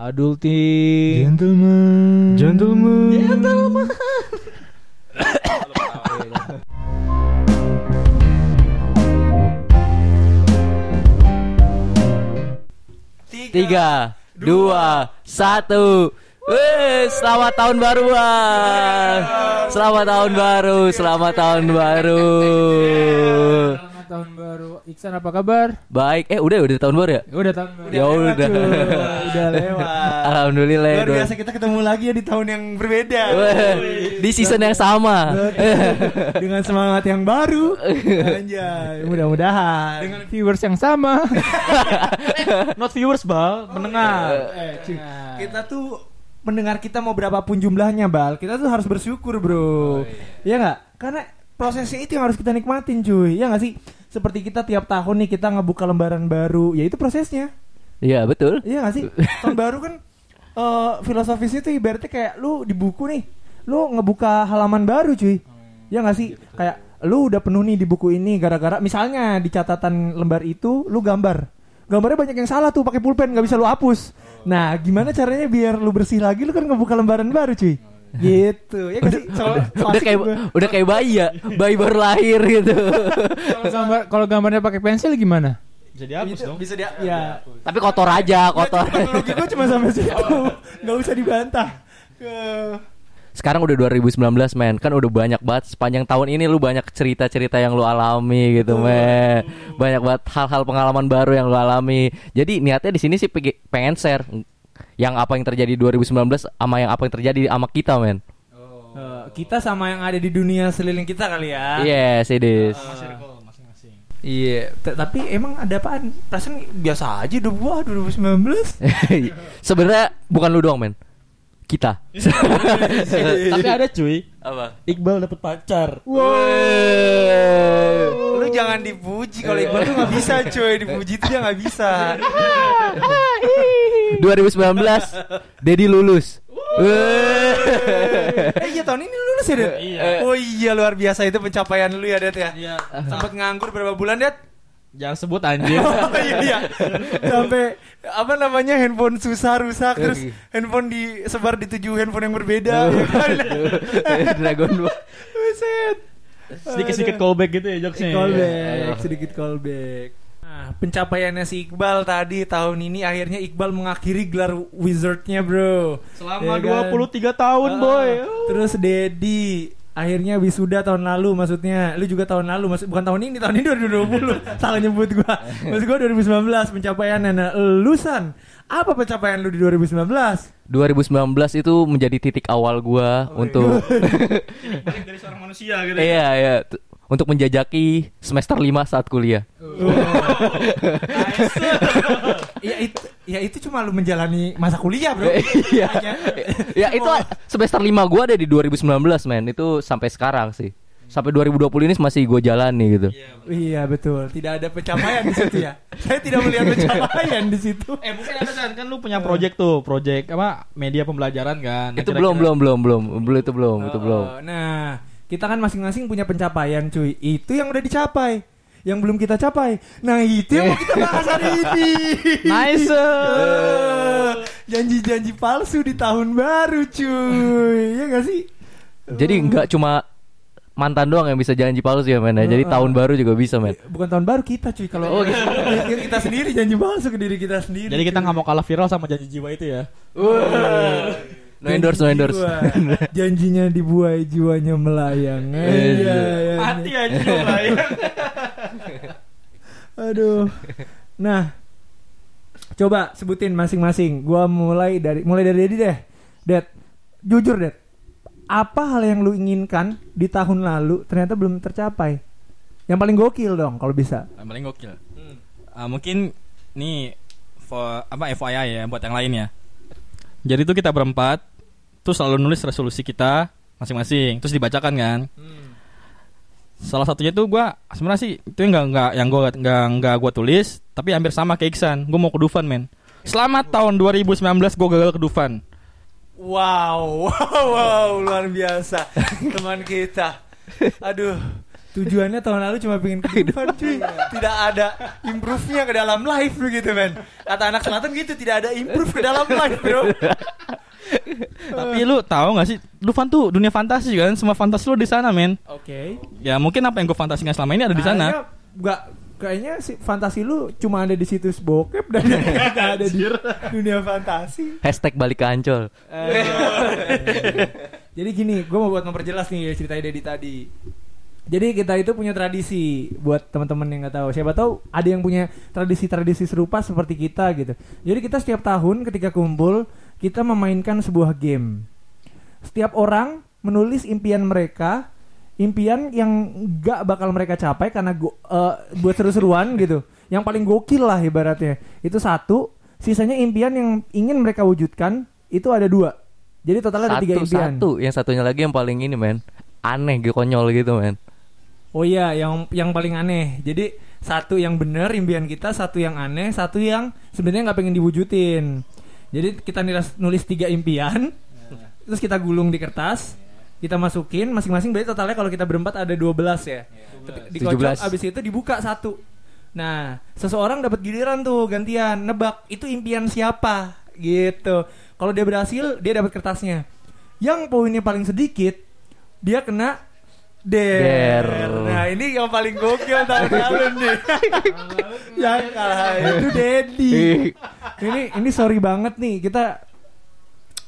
Adulting. Gentleman. Gentleman. Gentleman. Tiga, dua, satu. Wih, selamat tahun baru bang. Selamat tahun baru, selamat tahun baru. Selamat tahun baru. Iksan apa kabar? Baik, eh udah udah tahun baru ya? Udah tahun baru. Ya udah. Udah lewat. Alhamdulillah. Luar biasa kita ketemu lagi ya di tahun yang berbeda. Di season yang sama. Dengan semangat yang baru. Anjay, mudah-mudahan. Dengan viewers yang sama. Not viewers bal, mendengar. Eh, cuy, kita tuh pendengar kita mau berapapun jumlahnya, Bal. Kita tuh harus bersyukur, Bro. Iya nggak? Karena prosesnya itu yang harus kita nikmatin, cuy. Ya nggak sih? Seperti kita tiap tahun nih kita ngebuka lembaran baru, ya itu prosesnya. Iya betul. Iya gak sih? Tahun baru kan eh filosofisnya tuh ibaratnya kayak lu di buku nih, lu ngebuka halaman baru cuy. Iya gak sih? Kayak lu udah penuh nih di buku ini gara-gara misalnya di catatan lembar itu lu gambar. Gambarnya banyak yang salah tuh pakai pulpen nggak bisa lu hapus. Nah, gimana caranya biar lu bersih lagi lu kan ngebuka lembaran baru cuy. Gitu. Ya gak sih? Soal- Udah kayak gua. udah kayak bayi ya, bayi baru lahir gitu. Kalau gambar kalau gambarnya pakai pensil gimana? Bisa dihapus Bisa- dong. Bisa dia ya. Tapi kotor aja, kotor. Teknologi gue cuma sampai situ. Nggak usah dibantah. Sekarang udah 2019 men Kan udah banyak banget Sepanjang tahun ini lu banyak cerita-cerita yang lu alami gitu men Banyak banget hal-hal pengalaman baru yang lu alami Jadi niatnya di sini sih pengen share Yang apa yang terjadi 2019 Sama yang apa yang terjadi sama kita men Eh, kita sama yang ada di dunia seliling kita kali ya. Yes it is masing-masing. Iya. Tapi emang ada apaan? Perasaan biasa aja udah buah 2019. Sebenarnya bukan lu doang men Kita Tapi ada cuy. Apa? Iqbal dapet pacar. Lu jangan dipuji kalau Iqbal tuh nggak bisa cuy dipuji tuh dia nggak bisa. 2019 Dedi lulus eh iya tahun ini lulus ya Det? Iya. Oh iya luar biasa itu pencapaian lu ya Det ya. Iya. Sempat nganggur berapa bulan Det? Jangan sebut anjir. Oh iya iya. Sampai apa namanya handphone susah rusak terus Oke. handphone disebar di tujuh handphone yang berbeda. ya kan? Dragon Ball Buset. Sedikit-sedikit callback gitu ya jokesnya. Callback, sedikit callback. Nah, pencapaiannya si Iqbal tadi tahun ini akhirnya Iqbal mengakhiri gelar wizardnya bro. Selama Ya kan? 23 tahun Ah, boy. Terus Dedi akhirnya wisuda tahun lalu maksudnya. Lu juga tahun lalu maksud bukan tahun ini tahun ini 2020 salah nyebut gua. Maksud gua 2019 pencapaiannya nah elusan apa pencapaian lu di 2019 2019 itu menjadi titik awal gua untuk Balik dari seorang manusia gitu. iya iya. T- untuk menjajaki semester 5 saat kuliah. ya itu ya itu cuma lu menjalani masa kuliah bro Iya. Ya itu semester 5 gua ada di 2019 men itu sampai sekarang sih. Sampai 2020 ini masih gua jalani gitu. Iya betul, tidak ada pencapaian di situ ya. Saya tidak melihat pencapaian di situ. Eh mungkin ada kan kan lu punya project tuh, project apa media pembelajaran kan. Nah, itu belum belum belum belum belum itu belum itu belum. Oh, Nah, kita kan masing-masing punya pencapaian, cuy. Itu yang udah dicapai. Yang belum kita capai. Nah, itu yang mau kita bahas hari ini. Nice. Eh, Janji-janji palsu di tahun baru, cuy. Ya gak sih? Jadi nggak cuma mantan doang yang bisa janji palsu ya men ya. Jadi Uh, uh. tahun baru juga bisa men. Bukan tahun baru kita, cuy. Kalau oh, kita sendiri janji palsu ke diri kita sendiri. Jadi kita nggak mau kalah viral sama janji jiwa itu ya. Wah. No endorse, no endorse. jiwa. Janjinya dibuai, jiwanya melayang. Eh, Iya. iya, Mati iya. aja lah ya. Aduh. Nah, coba sebutin masing-masing. Gua mulai dari mulai dari Dedi deh. Det, jujur Det. Apa hal yang lu inginkan di tahun lalu ternyata belum tercapai? Yang paling gokil dong kalau bisa. Yang paling gokil. Ah, mungkin nih for, apa FYI ya buat yang lain ya. Jadi itu kita berempat tuh selalu nulis resolusi kita masing-masing terus dibacakan kan. Salah satunya tuh gua sebenarnya sih itu nggak nggak yang gua nggak nggak gua tulis tapi hampir sama kayak Iksan. Gua mau ke Dufan men. Selamat tahun 2019 gua gagal ke Dufan. Wow, wow, wow, luar biasa teman kita. Aduh, Tujuannya tahun lalu cuma pengen kehidupan cuy. Tidak ada improve-nya ke dalam life begitu men. Kata anak selatan gitu, tidak ada improve ke dalam life bro. Tapi lu tahu gak sih, lu fan tuh dunia fantasi kan, semua fantasi lu di sana, men. Oke. Ya mungkin apa yang gue fantasikan selama ini ada di sana. Nggak, kayaknya sih fantasi lu cuma ada di situs bokep dan nggak ada di dunia fantasi. Hashtag balik ke Ancol. Jadi gini, gue mau buat memperjelas nih ceritanya Dedi tadi. Jadi kita itu punya tradisi buat teman-teman yang nggak tahu. Siapa tahu ada yang punya tradisi-tradisi serupa seperti kita gitu. Jadi kita setiap tahun ketika kumpul kita memainkan sebuah game. Setiap orang menulis impian mereka, impian yang nggak bakal mereka capai karena go- eh, buat seru-seruan gitu. Yang paling gokil lah ibaratnya. Itu satu. Sisanya impian yang ingin mereka wujudkan itu ada dua. Jadi totalnya ada tiga impian. satu, yang satunya lagi yang paling ini men, aneh gitu konyol gitu men. Oh iya, yang yang paling aneh. Jadi satu yang bener impian kita, satu yang aneh, satu yang sebenarnya nggak pengen diwujudin. Jadi kita nulis, nulis tiga impian, terus kita gulung di kertas, kita masukin masing-masing. Berarti totalnya kalau kita berempat ada 12 ya. Ketika- Dikocok, 17. abis itu dibuka satu. Nah, seseorang dapat giliran tuh gantian nebak itu impian siapa gitu. Kalau dia berhasil, dia dapat kertasnya. Yang poinnya paling sedikit, dia kena der. Der. Nah, ini yang paling gokil tahun lalu nih. yang kalah itu Dedi. ini ini sorry banget nih kita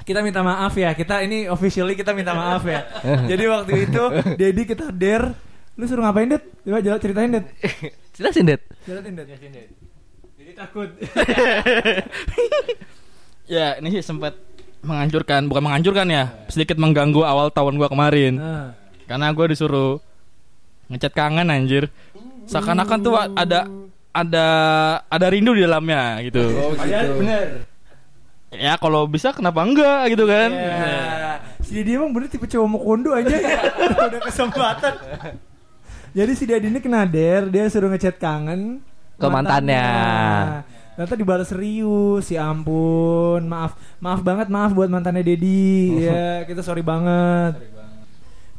kita minta maaf ya. Kita ini officially kita minta maaf ya. Jadi waktu itu Dedi kita der. Lu suruh ngapain, Det? Coba jawab ceritain, Det. Jelasin Det. Jelasin, Det. Jadi takut. Ya, ini sih sempat menghancurkan, bukan menghancurkan ya, sedikit mengganggu awal tahun gua kemarin. Nah. Karena gue disuruh ngecat kangen anjir. Seakan-akan tuh ada ada ada rindu di dalamnya gitu. Padahal bener. Ya kalau bisa kenapa enggak gitu kan? Ya. Si Dedi emang bener tipe cowok mau kondo aja udah, udah kesempatan. Jadi si Dedi ini kena der, dia suruh ngechat kangen Ke mantannya. Ternyata dibalas serius, si ampun, maaf, maaf banget, maaf buat mantannya Dedi, ya kita sorry banget.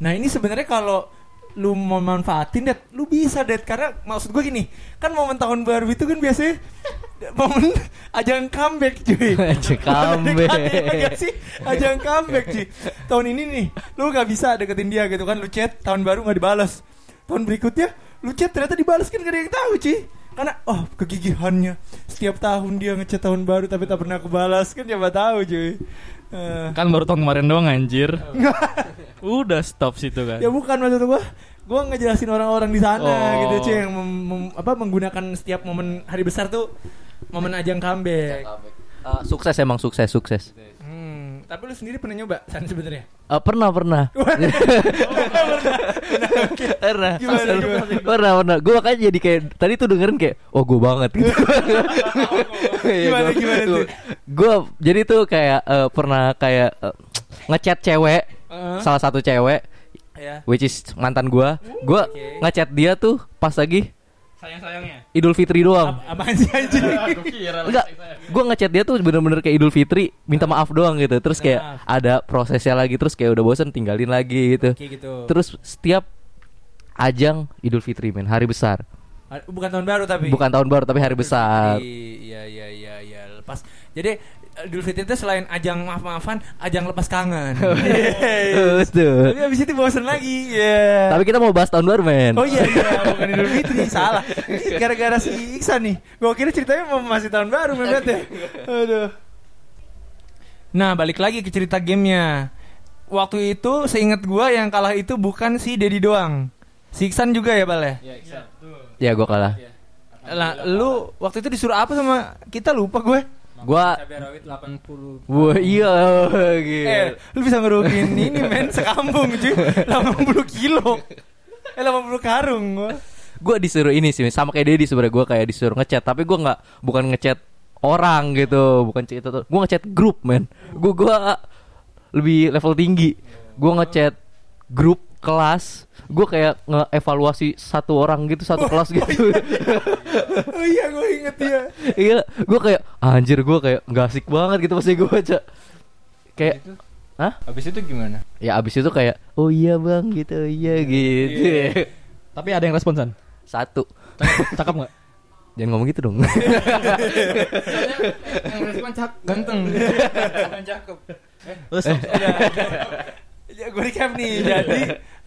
Nah ini sebenarnya kalau lu mau manfaatin, det, lu bisa det, karena maksud gue gini, kan momen tahun baru itu kan biasanya momen ajang comeback cuy. Ajang comeback. Nggak sih? Ajang comeback cuy. Tahun ini nih, lu gak bisa deketin dia gitu kan, lu chat tahun baru gak dibalas. Tahun berikutnya, lu chat ternyata dibalas kan gak ada yang tahu cuy. Karena oh kegigihannya setiap tahun dia ngechat tahun baru tapi tak pernah kebalas kan siapa tahu cuy. Eh, Kan baru tahun kemarin doang anjir. Udah stop situ kan. ya bukan maksud gua gua ngejelasin orang-orang di sana Oh. gitu cuy yang mem- mem- apa menggunakan setiap momen hari besar tuh momen ajang comeback. Eh, sukses emang sukses sukses. Tapi lu sendiri pernah nyoba San sebenarnya? Eh, pernah pernah. pernah. Gimana, gimana? Pernah pernah. Gue makanya jadi kayak tadi tuh dengerin kayak oh gue banget gitu. Gimana, gimana tuh? Gue jadi tuh kayak eh, pernah kayak eh, ngechat cewek Heeh. salah satu cewek Ya. which is mantan gua. Gua Oke. ngechat dia tuh pas lagi Sayang-sayangnya. Idul Fitri doang. Apaan sih anjing? Enggak, gue ngechat dia tuh bener-bener kayak Idul Fitri minta maaf doang gitu. Terus kayak ada prosesnya lagi terus kayak udah bosen tinggalin lagi gitu. Gitu. Terus setiap ajang Idul Fitri men hari besar. Bukan tahun baru tapi. Bukan tahun baru tapi hari besar. Iya iya iya iya lepas. Jadi Idul Fitri itu selain ajang maaf-maafan, ajang lepas kangen. Yes. Betul. Tapi abis itu bosen lagi. Iya. Tapi kita mau bahas tahun baru men. Oh iya iya bukan Idul Fitri salah. Ini Gara-gara si Iksan nih. Gua kira ceritanya mau masih tahun baru men ya. Aduh. Nah, balik lagi ke cerita gamenya. Waktu itu seingat gua yang kalah itu bukan si Dedi doang. Si Iksan juga ya, Bal ya? Ya gue kalah. Lah, lu waktu itu disuruh apa sama kita lupa gue. Gua Cabai rawit 80 Wah iya gitu. Eh, lu bisa ngerugiin ini men sekambung cuy. 80 kilo. Eh 80 karung gua. Gue disuruh ini sih sama kayak Dedi sebenarnya gue kayak disuruh ngechat tapi gue nggak bukan ngechat orang gitu bukan cerita tuh gue ngechat grup men gue gua lebih level tinggi gue ngechat grup kelas gue kayak ngeevaluasi satu orang gitu satu kelas gitu Oh iya gue inget ya. iya gue kayak anjir gue kayak nggak asik banget gitu pas gue baca kayak Hah? Habis itu gimana? ya abis itu kayak oh iya bang gitu iya gitu Tapi ada yang respon San. Satu. Cakep, cakep nggak? Jangan ngomong gitu dong. Yang respon cak ganteng. Bukan cakep. Terus Ya, gue recap nih. Jadi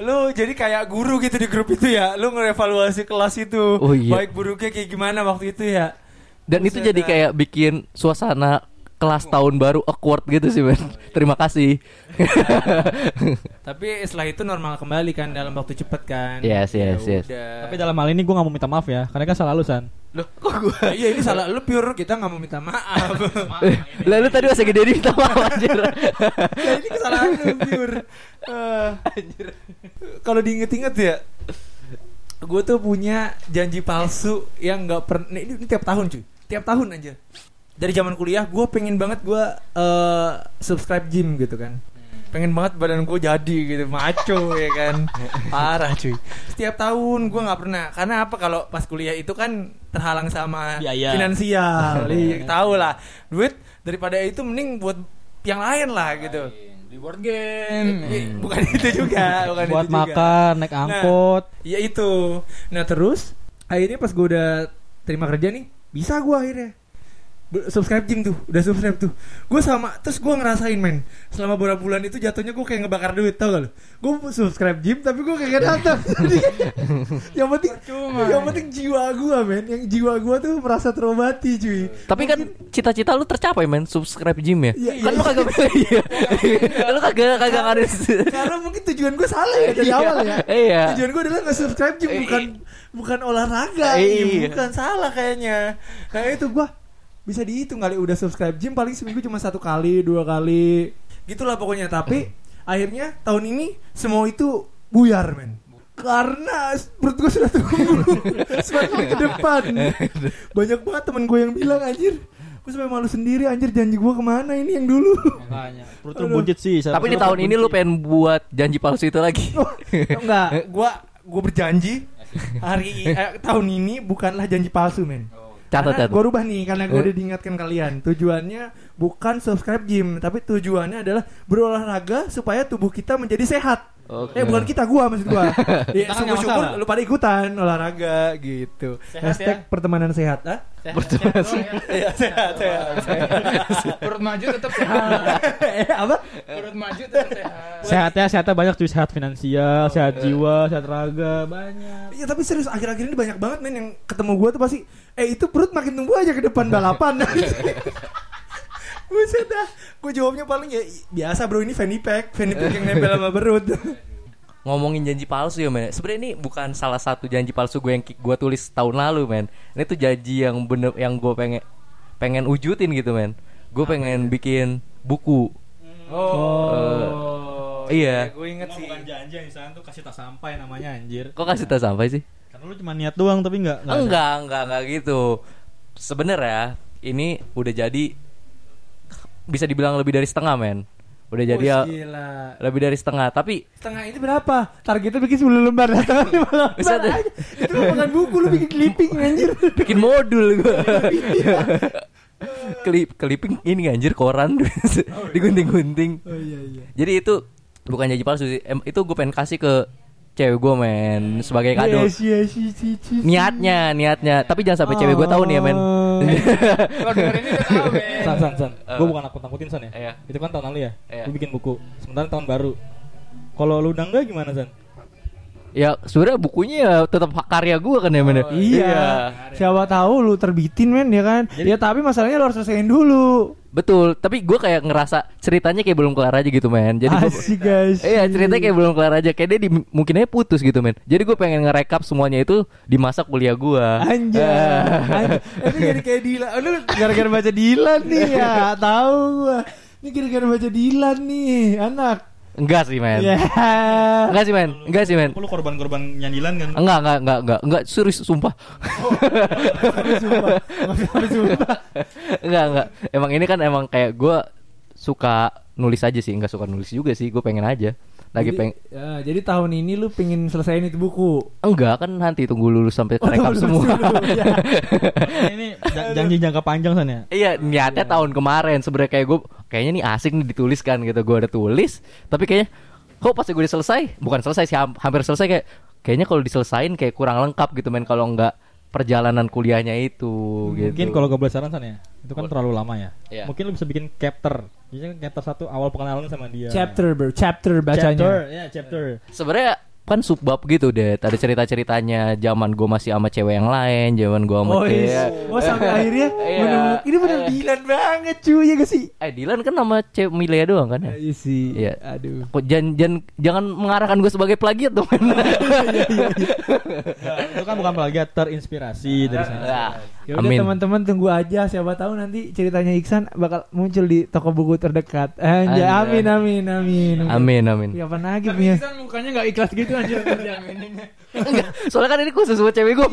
lu jadi kayak guru gitu di grup itu ya. Lu ngerevaluasi kelas itu. Oh, iya. Baik buruknya kayak gimana waktu itu ya. Dan itu jadi dah. kayak bikin suasana kelas tahun baru awkward gitu sih, men. Terima kasih. Tapi setelah itu normal kembali kan dalam waktu cepet kan. Yes, yes, Ya yes. udah. Tapi dalam hal ini gue gak mau minta maaf ya, karena kan salah lu San. Loh, kok gua? iya ini salah lu pure kita nggak mau minta maaf. Lalu tadi masih gede minta maaf anjir. ya ini kesalahan lu pure. Eh, Kalau diinget-inget ya, gue tuh punya janji palsu yang nggak pernah. Ini, ini tiap tahun cuy, tiap tahun aja. Dari zaman kuliah, gue pengen banget gue eh, subscribe gym gitu kan. Pengen banget badan gue jadi gitu, maco ya kan. Parah cuy. Setiap tahun gue nggak pernah. Karena apa? Kalau pas kuliah itu kan terhalang sama Biaya. finansial. Iya, tahu lah. Duit daripada itu mending buat yang lain lah gitu. Di board game. Eh, Bukan itu juga, bukan Buat itu juga. makan, naik angkot. Ya itu. Nah terus akhirnya pas gue udah terima kerja nih, bisa gue akhirnya subscribe gym tuh, udah subscribe tuh. Gue sama, terus gue ngerasain men, selama beberapa bulan itu jatuhnya gue kayak ngebakar duit tau gak lu? Gue subscribe gym tapi gue kayak datang. yang penting, yang penting jiwa gue men, yang jiwa gue tuh merasa terobati cuy. Tapi kan cita-cita lu tercapai, men. Subscribe gym ya. Iya, kan iya. lu kagak iya. Lu kagak kagak ngaris. Karena mungkin tujuan gue salah ya dari Iya. awal ya. Iya. Tujuan gue adalah nge-subscribe gym Iya. bukan bukan olahraga, Iya. bukan salah kayaknya. Kayak itu gue bisa dihitung kali udah subscribe gym paling seminggu cuma satu kali, dua kali. Gitulah pokoknya. Tapi akhirnya tahun ini semua itu buyar, men. Karena perut gue sudah tumbuh semakin ke depan. Banyak banget temen gue yang bilang anjir. Gue sampai malu sendiri anjir janji gue ke mana ini yang dulu. Makanya. Perut lu buncit sih. Tapi di tahun ini lu pengen buat janji palsu itu lagi. Oh, enggak, gua gua berjanji hari eh, tahun ini bukanlah janji palsu, men. Catat Catat. Gua rubah nih karena gua Eh. udah diingatkan kalian. Tujuannya bukan subscribe gym, tapi tujuannya adalah berolahraga supaya tubuh kita menjadi sehat. Oke. Eh bukan kita gua maksud gua. ya, Kita kan syukur-syukur masalah. lu pada ikutan olahraga gitu. Sehat Hashtag ya. pertemanan sehat. Hah? Sehat, sehat, Iya, sehat, sehat. sehat. Perut maju tetap sehat. eh apa? Perut maju tetap sehat. Sehatnya sehatnya banyak cuy sehat finansial, sehat jiwa, sehat raga banyak. Iya tapi serius akhir-akhir ini banyak banget men yang ketemu gua tuh pasti eh itu perut makin tumbuh aja ke depan balapan. Buset dah. Gue jawabnya paling ya biasa bro ini fanny pack, fanny pack yang nempel sama perut. Ngomongin janji palsu ya, men. Sebenarnya ini bukan salah satu janji palsu gue yang gue tulis tahun lalu, men. Ini tuh janji yang bener yang gue pengen pengen wujudin gitu, men. Gue pengen bikin buku. Oh. iya. Gue inget sih. bukan janji yang sana tuh kasih tak sampai namanya anjir. Kok kasih tak sampai sih? Karena lu cuma niat doang tapi enggak enggak. Enggak, enggak, enggak gitu. Sebenarnya ini udah jadi bisa dibilang lebih dari setengah, men. Udah jadi ya gila. lebih dari setengah, tapi Setengah ini berapa? Targetnya bikin 10 lembar, setengah 5 lembar. Itu bukan buku lu bikin clipping anjir. bikin modul gue. Klip clipping ini anjir koran digunting-gunting. Oh iya iya. Jadi itu bukan janji palsu sih. Em, itu gue pengen kasih ke cewek gue men sebagai kado. Yes, yes, yes, yes, yes. Niatnya, niatnya. Tapi jangan sampai cewek gue tahu nih ya men. Kalau denger ini udah tahu, men. San, san, san. Eh. Gue bukan nakut-nakutin san ya. Iya. Itu kan tahun lalu ya. Iya. Gue bikin buku. Sementara tahun baru. Kalau lu udah enggak gimana san? Ya sebenarnya bukunya ya tetap karya gue kan ya men. ya? Iya. Siapa tahu lu terbitin men ya kan. ya tapi masalahnya lu harus selesaiin dulu. Betul. Tapi gue kayak ngerasa ceritanya kayak belum kelar aja gitu men. Jadi gue Asik guys. Iya ceritanya kayak belum kelar aja Kayak dia di, mungkin aja putus gitu men Jadi gue pengen ngerekap semuanya itu Di masa kuliah gue Anjay. Anjay. Ini jadi kayak Dilan. Oh, Lu gara-gara baca Dilan nih ya. Tahu gua. Ini gara-gara baca Dilan nih, anak. Enggak sih men Ya. Enggak sih men Enggak sih men Lu korban-korban nyanyilan kan? Enggak enggak enggak enggak Enggak serius sumpah Sumpah. Maksudnya sumpah. Enggak enggak Emang ini kan emang kayak gue Suka nulis aja sih Enggak suka nulis juga sih Gue pengen aja Lagi Jadi- pengen ya, jadi tahun ini lu pengen selesaiin itu buku. Enggak kan nanti tunggu lulus sampai Oh, rekap lulus semua dulu, ya. ini ja- janji jangka panjang san ya. Iya niatnya tahun kemarin sebenarnya kayak gue kayaknya nih asik nih dituliskan gitu gue udah tulis tapi kayaknya kok pas gue udah selesai bukan selesai sih ham- hampir selesai kayak kayaknya kalau diselesain kayak kurang lengkap gitu men kalau nggak perjalanan kuliahnya itu gitu. Mungkin kalau gue boleh saran San, ya, itu kan terlalu lama ya. Iya. Mungkin lu bisa bikin chapter. Jadi kan chapter satu awal pengenalan sama dia. Chapter bro, chapter bacanya. Chapter, ya chapter. sebenarnya kan subbab gitu deh. Ada cerita-ceritanya zaman gue masih sama cewek yang lain, zaman gue sama Oh, cewek. iya. oh sampai akhirnya Iya. menemukan ini bener Eh. Dilan banget cuy ya gak sih? Eh Dilan kan nama cewek Milea doang kan ya? Iya sih. Iya. Aduh. Kok jangan, jangan jangan mengarahkan gue sebagai plagiat dong. Nah, itu kan bukan plagiat terinspirasi dari sana. Nah, Ya udah Amin. teman-teman tunggu aja siapa tahu nanti ceritanya Iksan bakal muncul di toko buku terdekat. Anjay, Anjay. amin amin amin. Amin amin. Ya apa lagi Tapi punya? Iksan mukanya nggak ikhlas gitu anjir. Enggak, Soalnya kan ini khusus buat cewek gue.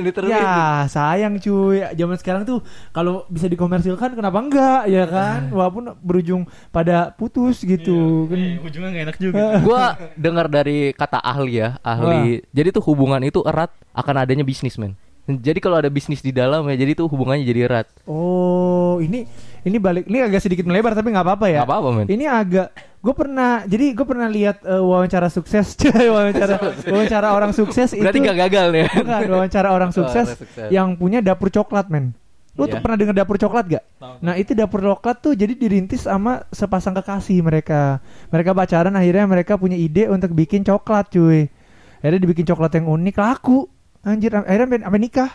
Ini terus. Ya sayang cuy Zaman sekarang tuh Kalau bisa dikomersilkan Kenapa enggak Ya kan Walaupun berujung Pada putus gitu kan Eh, ujungnya gak enak juga. Gua dengar dari kata ahli ya, ahli. Jadi tuh hubungan itu erat akan adanya bisnis, men. Jadi kalau ada bisnis di dalam ya, jadi tuh hubungannya jadi erat. Oh ini Ini balik Ini agak sedikit melebar Tapi nggak apa-apa ya Nggak apa-apa, men. Ini agak Gue pernah Jadi gue pernah lihat eh, Wawancara sukses cuy, Wawancara Wawancara orang sukses Berarti itu nggak gagal nih. Bukan Wawancara orang sukses orang sukses. Yang punya dapur coklat men Lu tuh Iya. pernah dengar dapur coklat gak? Nah itu dapur coklat tuh jadi dirintis sama sepasang kekasih mereka. Mereka pacaran akhirnya mereka punya ide untuk bikin coklat cuy. Akhirnya dibikin coklat yang unik laku. Anjir akhirnya sampai- sampai nikah.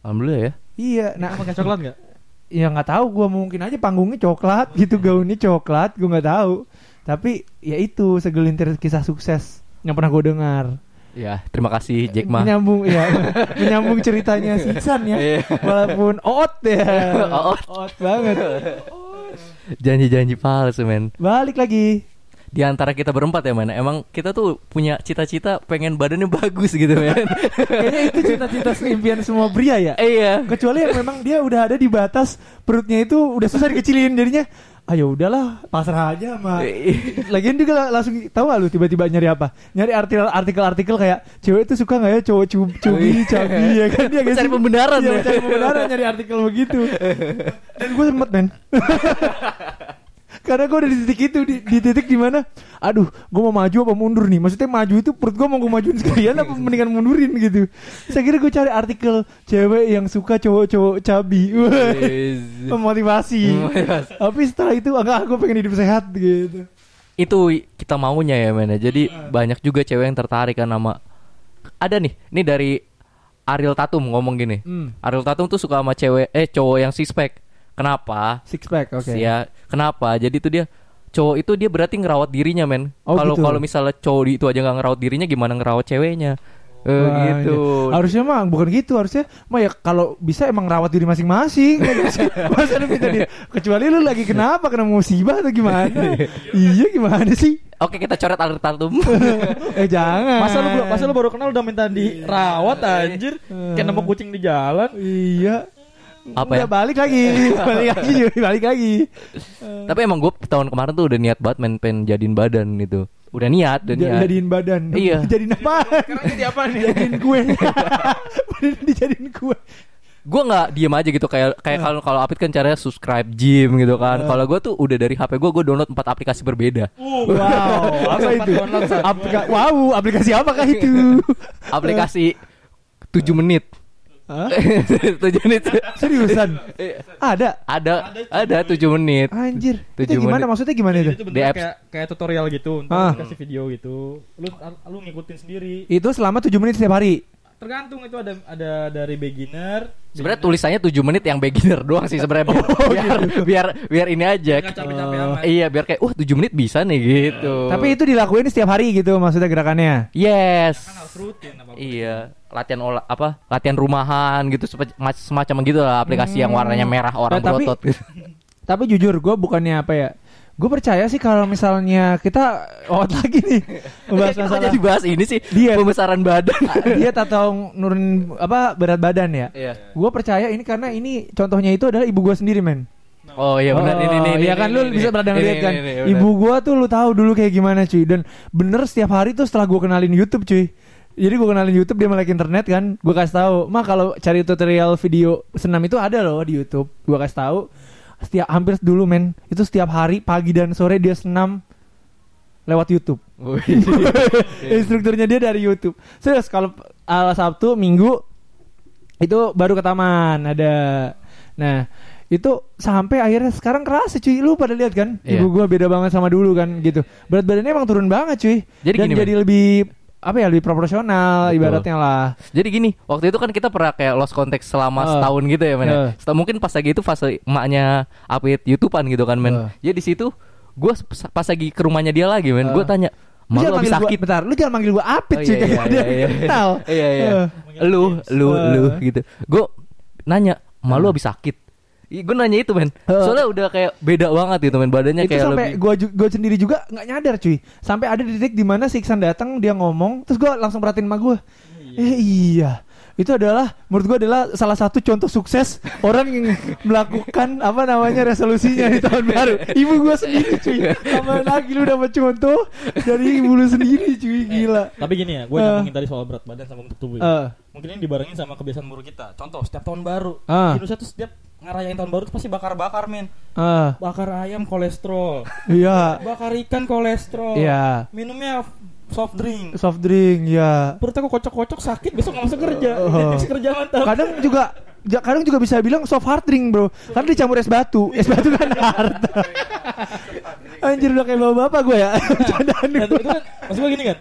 Alhamdulillah ya. Iya, nah Pakai coklat gak? ya nggak tahu gua mungkin aja panggungnya coklat gitu gaunnya coklat gua nggak tahu. Tapi ya itu segelintir kisah sukses yang pernah gue dengar. Ya, terima kasih Jack Ma. Menyambung ya, menyambung ceritanya si Iksan ya. Iya. Walaupun oot ya. Oot. Oot banget. Janji-janji palsu, men. Balik lagi. Di antara kita berempat ya, men. Emang kita tuh punya cita-cita pengen badannya bagus gitu, men. Kayaknya itu cita-cita impian semua pria ya. Iya. Kecuali yang memang dia udah ada di batas perutnya itu udah susah dikecilin jadinya. Ayo udahlah pasrah aja sama. Lagian juga la- langsung tahu gak lu tiba-tiba nyari apa? Nyari artikel artikel-artikel kayak cewek itu suka nggak ya cowok cub cubi cabi ya kan dia Mencari pembenaran Iya, ya. mencari pembenaran nyari artikel begitu. Dan gue sempet men. Karena gue udah di titik itu di, di titik di mana Aduh gue mau maju apa mundur nih? Maksudnya maju itu perut gue mau gue majuin sekalian Apa mendingan mundurin gitu. Saya kira gue cari artikel Cewek yang suka cowok-cowok cabi. Wah, Memotivasi. Tapi setelah itu Enggak gue pengen hidup sehat gitu. Itu kita maunya ya men ya. jadi banyak juga cewek yang tertarik kan sama ada nih ini dari Ariel Tatum ngomong gini. Hmm. Ariel Tatum tuh suka sama cewek eh cowok yang six pack kenapa? Six pack oke. Ya kenapa? Jadi itu dia cowok itu dia berarti ngerawat dirinya men. Oh, kalau gitu. kalau misalnya cowok itu aja nggak ngerawat dirinya gimana ngerawat ceweknya? Eh, Wah, gitu. iya. Harusnya mah bukan gitu Harusnya mah ya kalau bisa emang rawat diri masing-masing Masa lu minta dia? Kecuali lu lagi kenapa? Kena musibah atau gimana? Iya gimana sih? Oke kita coret Ariel Tatum Eh jangan. Masa lu masa lu baru kenal udah minta dirawat anjir? Kayak nemu kucing di jalan. Iya apa Udah ya? balik lagi. Balik lagi Balik lagi. Tapi emang gue tahun kemarin tuh udah niat banget men pengen jadiin badan gitu. Udah niat udah niat. Jadiin badan. Iya. Jadiin apa? Sekarang jadi apa nih? Jadiin kue. Badan dijadiin kue. Gue nggak diem aja gitu kayak kayak kalau kalau Apit kan caranya subscribe gym gitu kan. Kalau gue tuh udah dari HP gue gue download empat aplikasi berbeda. Wow. Apa itu Aplika- Wow Aplikasi apakah itu? Aplikasi 7 menit Hah? 7 menit Seriusan Ada ada ada 7 menit Anjir Tujuh Itu gimana menit. maksudnya gimana itu Itu Di apps. kayak kayak tutorial gitu, Ah. ntar kasih video gitu. Lu lu ngikutin sendiri. Itu selama 7 menit setiap hari Tergantung itu ada ada dari beginner. sebenarnya tulisannya 7 menit yang beginner doang sih sebenarnya biar, biar biar biar ini aja Nggak capek-capek amat. iya biar kayak uh 7 menit bisa nih gitu Tapi itu dilakuin setiap hari gitu Maksudnya gerakannya yes Kan harus rutin apa Iya, latihan olah apa? Latihan rumahan gitu semacam gitu lah aplikasi yang warnanya merah orang Nah, tapi- berotot gitu. Tapi jujur gue bukannya apa ya Gue percaya sih kalau misalnya kita out lagi nih Membahas Kenapa masalah jadi bahas ini sih? Diet. Pembesaran badan. diet atau nurunin apa berat badan ya Iya. Gue percaya ini karena ini contohnya itu adalah ibu gue sendiri men Oh iya benar ini ini ini. Iya kan ini, lu ini. bisa pernah lihat kan ini, ini. Ibu gua tuh lu tahu dulu kayak gimana cuy Dan bener setiap hari tuh setelah gua kenalin YouTube cuy jadi gue kenalin YouTube dia melek internet kan gue kasih tahu mah kalau cari tutorial video senam itu ada loh di YouTube gue kasih tahu setiap hampir dulu men itu setiap hari pagi dan sore dia senam lewat YouTube. Instrukturnya dia dari YouTube. Serius kalau uh, Sabtu, Minggu itu baru ke taman ada. Nah, itu sampai akhirnya sekarang kerasa cuy lu pada lihat kan Iya. ibu gua beda banget sama dulu kan gitu berat badannya emang turun banget cuy Jadi dan gini, jadi lebih apa ya lebih proporsional Betul. ibaratnya lah Jadi gini, waktu itu kan kita pernah kayak lost contact selama Eh. setahun gitu ya, men. ya. Setelah mungkin pas lagi itu fase emaknya update YouTubean gitu kan, men. Eh. Jadi di situ gue pas lagi ke rumahnya dia lagi, men. Eh. Gue tanya, Lu "Ma lu jangan habis manggil gua, sakit?" bentar lu jangan manggil gua apit Oh, cuy iya, iya, iya, iya. Iya, iya. Eh. Lu, lu, lu gitu. Gue nanya, "Ma lu habis sakit?" Gue nanya itu, men. Eh. Soalnya udah kayak beda banget gitu, men. Badannya itu kayak sampai lebih gua ju- gua sendiri juga nggak nyadar cuy sampai ada di titik di mana si Iksan datang dia ngomong terus gua langsung perhatiin sama gua eh iya itu adalah menurut gua adalah salah satu contoh sukses orang yang melakukan apa namanya resolusinya di tahun baru ibu gua sendiri cuy sama lagi lu dapat contoh dari ibu lu sendiri cuy gila Tapi gini ya, gue Eh. nyambungin tadi soal berat badan sama bentuk tubuh. ya. Eh, Mungkin ini dibarengin sama kebiasaan buruk kita. Contoh, setiap tahun baru, Ah. Indonesia tuh setiap ngerayain tahun baru tuh pasti bakar-bakar, men. eh, Bakar ayam kolesterol, iya bakar ikan kolesterol. iya Minumnya soft drink. soft drink ya Perut aku kocok-kocok sakit, besok nggak masuk kerja. Oh. Masuk kerja mantap. kadang juga ja- kadang juga bisa bilang soft hard drink bro karena dicampur es batu es batu kan hard anjir udah kayak bapak bapak gue ya Bercandaan Dan gua. itu kan, maksud gue gini kan.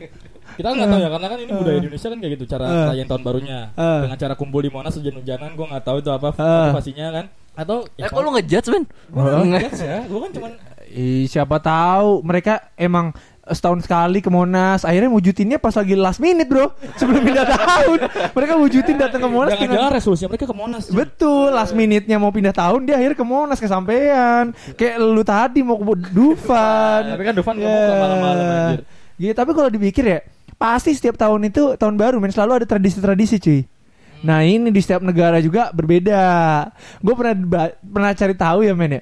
Kita nggak tahu ya, karena kan ini budaya Indonesia kan kayak gitu cara Eh. rayain tahun barunya. Eh. Dengan cara kumpul di Monas hujan-hujanan, gue nggak tahu itu apa Eh. motivasinya kan. Atau Eh, kok lu ngejudge, men? Gue nggak ya, gue kan cuman Ih, siapa tahu mereka emang setahun sekali ke Monas akhirnya wujudinnya pas lagi last minute bro sebelum pindah tahun mereka wujudin datang ke Monas jangan-jangan dengan resolusi mereka ke Monas. cuy. betul last minute-nya mau pindah tahun dia akhirnya ke Monas kesampean kayak lu tadi mau ke Dufan Tapi kan Dufan nggak mau ke malam-malam, anjir. Gitu, tapi kalau dipikir ya pasti setiap tahun itu tahun baru men selalu ada tradisi-tradisi cuy Nah ini di setiap negara juga berbeda. Gue pernah pernah cari tahu ya men ya.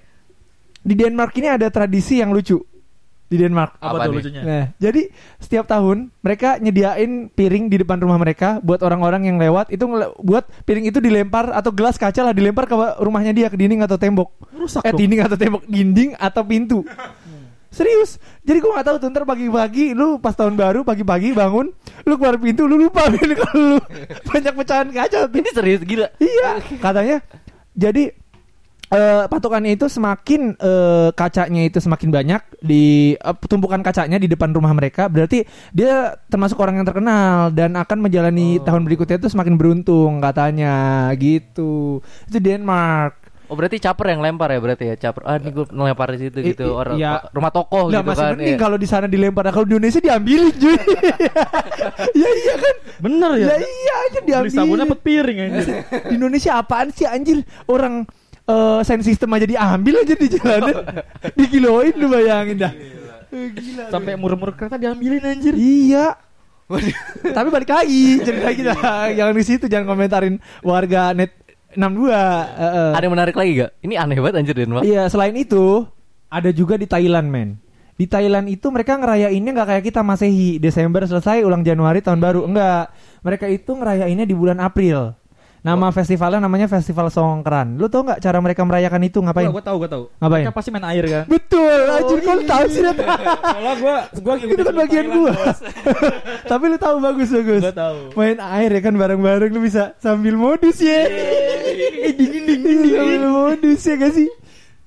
Di Denmark ini ada tradisi yang lucu. Di Denmark. Apa, Apa tuh lucunya? Nah, jadi setiap tahun mereka nyediain piring di depan rumah mereka buat orang-orang yang lewat itu buat piring itu dilempar atau gelas kaca lah dilempar ke rumahnya dia ke dinding atau tembok. Rusak eh dong. dinding atau tembok, dinding atau pintu. Serius. Jadi gua nggak tahu tuh ntar pagi-pagi lu pas tahun baru pagi-pagi bangun lu keluar pintu lu lupa men kalau lu banyak pecahan kaca tuh. Ini serius gila. Iya, katanya. Jadi eh, patokannya itu semakin eh, kacanya itu semakin banyak di eh, tumpukan kacanya di depan rumah mereka, berarti dia termasuk orang yang terkenal dan akan menjalani tahun berikutnya itu semakin beruntung katanya gitu. Itu Denmark. Oh berarti caper yang lempar ya berarti ya caper. Ah ini gue ngelempar di situ I- gitu orang iya. rumah tokoh Lah gitu masih kan. mending iya. kalau di sana dilempar, kalau di Indonesia diambilin cuy. ya iya kan. Bener ya? Ya iya aja Beli sabun dapet piring anjir. di Indonesia apaan sih anjir orang eh sound system aja diambil aja di jalanan dikiloin lu bayangin dah gila Sampai murmur kereta diambilin anjir. iya tapi balik lagi cerita kita jangan di situ jangan komentarin warga net 62 Heeh. Ada yang menarik lagi gak? Ini aneh banget anjir Denmark. iya selain itu ada juga di Thailand men di Thailand itu mereka ngerayainnya nggak kayak kita Masehi Desember selesai ulang Januari tahun baru enggak mereka itu ngerayainnya di bulan April nama festivalnya namanya Festival Songkran lu tau nggak cara mereka merayakan itu ngapain Gue tau, gue tau. Ngapain? Mereka pasti main air kan. Betul, anjir kau tahu sih Nat? Soalnya gue, gue Itu kan bagian gua. Tapi lu tahu bagus bagus. Gue tahu. Main air ya kan bareng-bareng lu bisa sambil modus ya. Eh, ding ding ding ding sambil modus ya gak sih?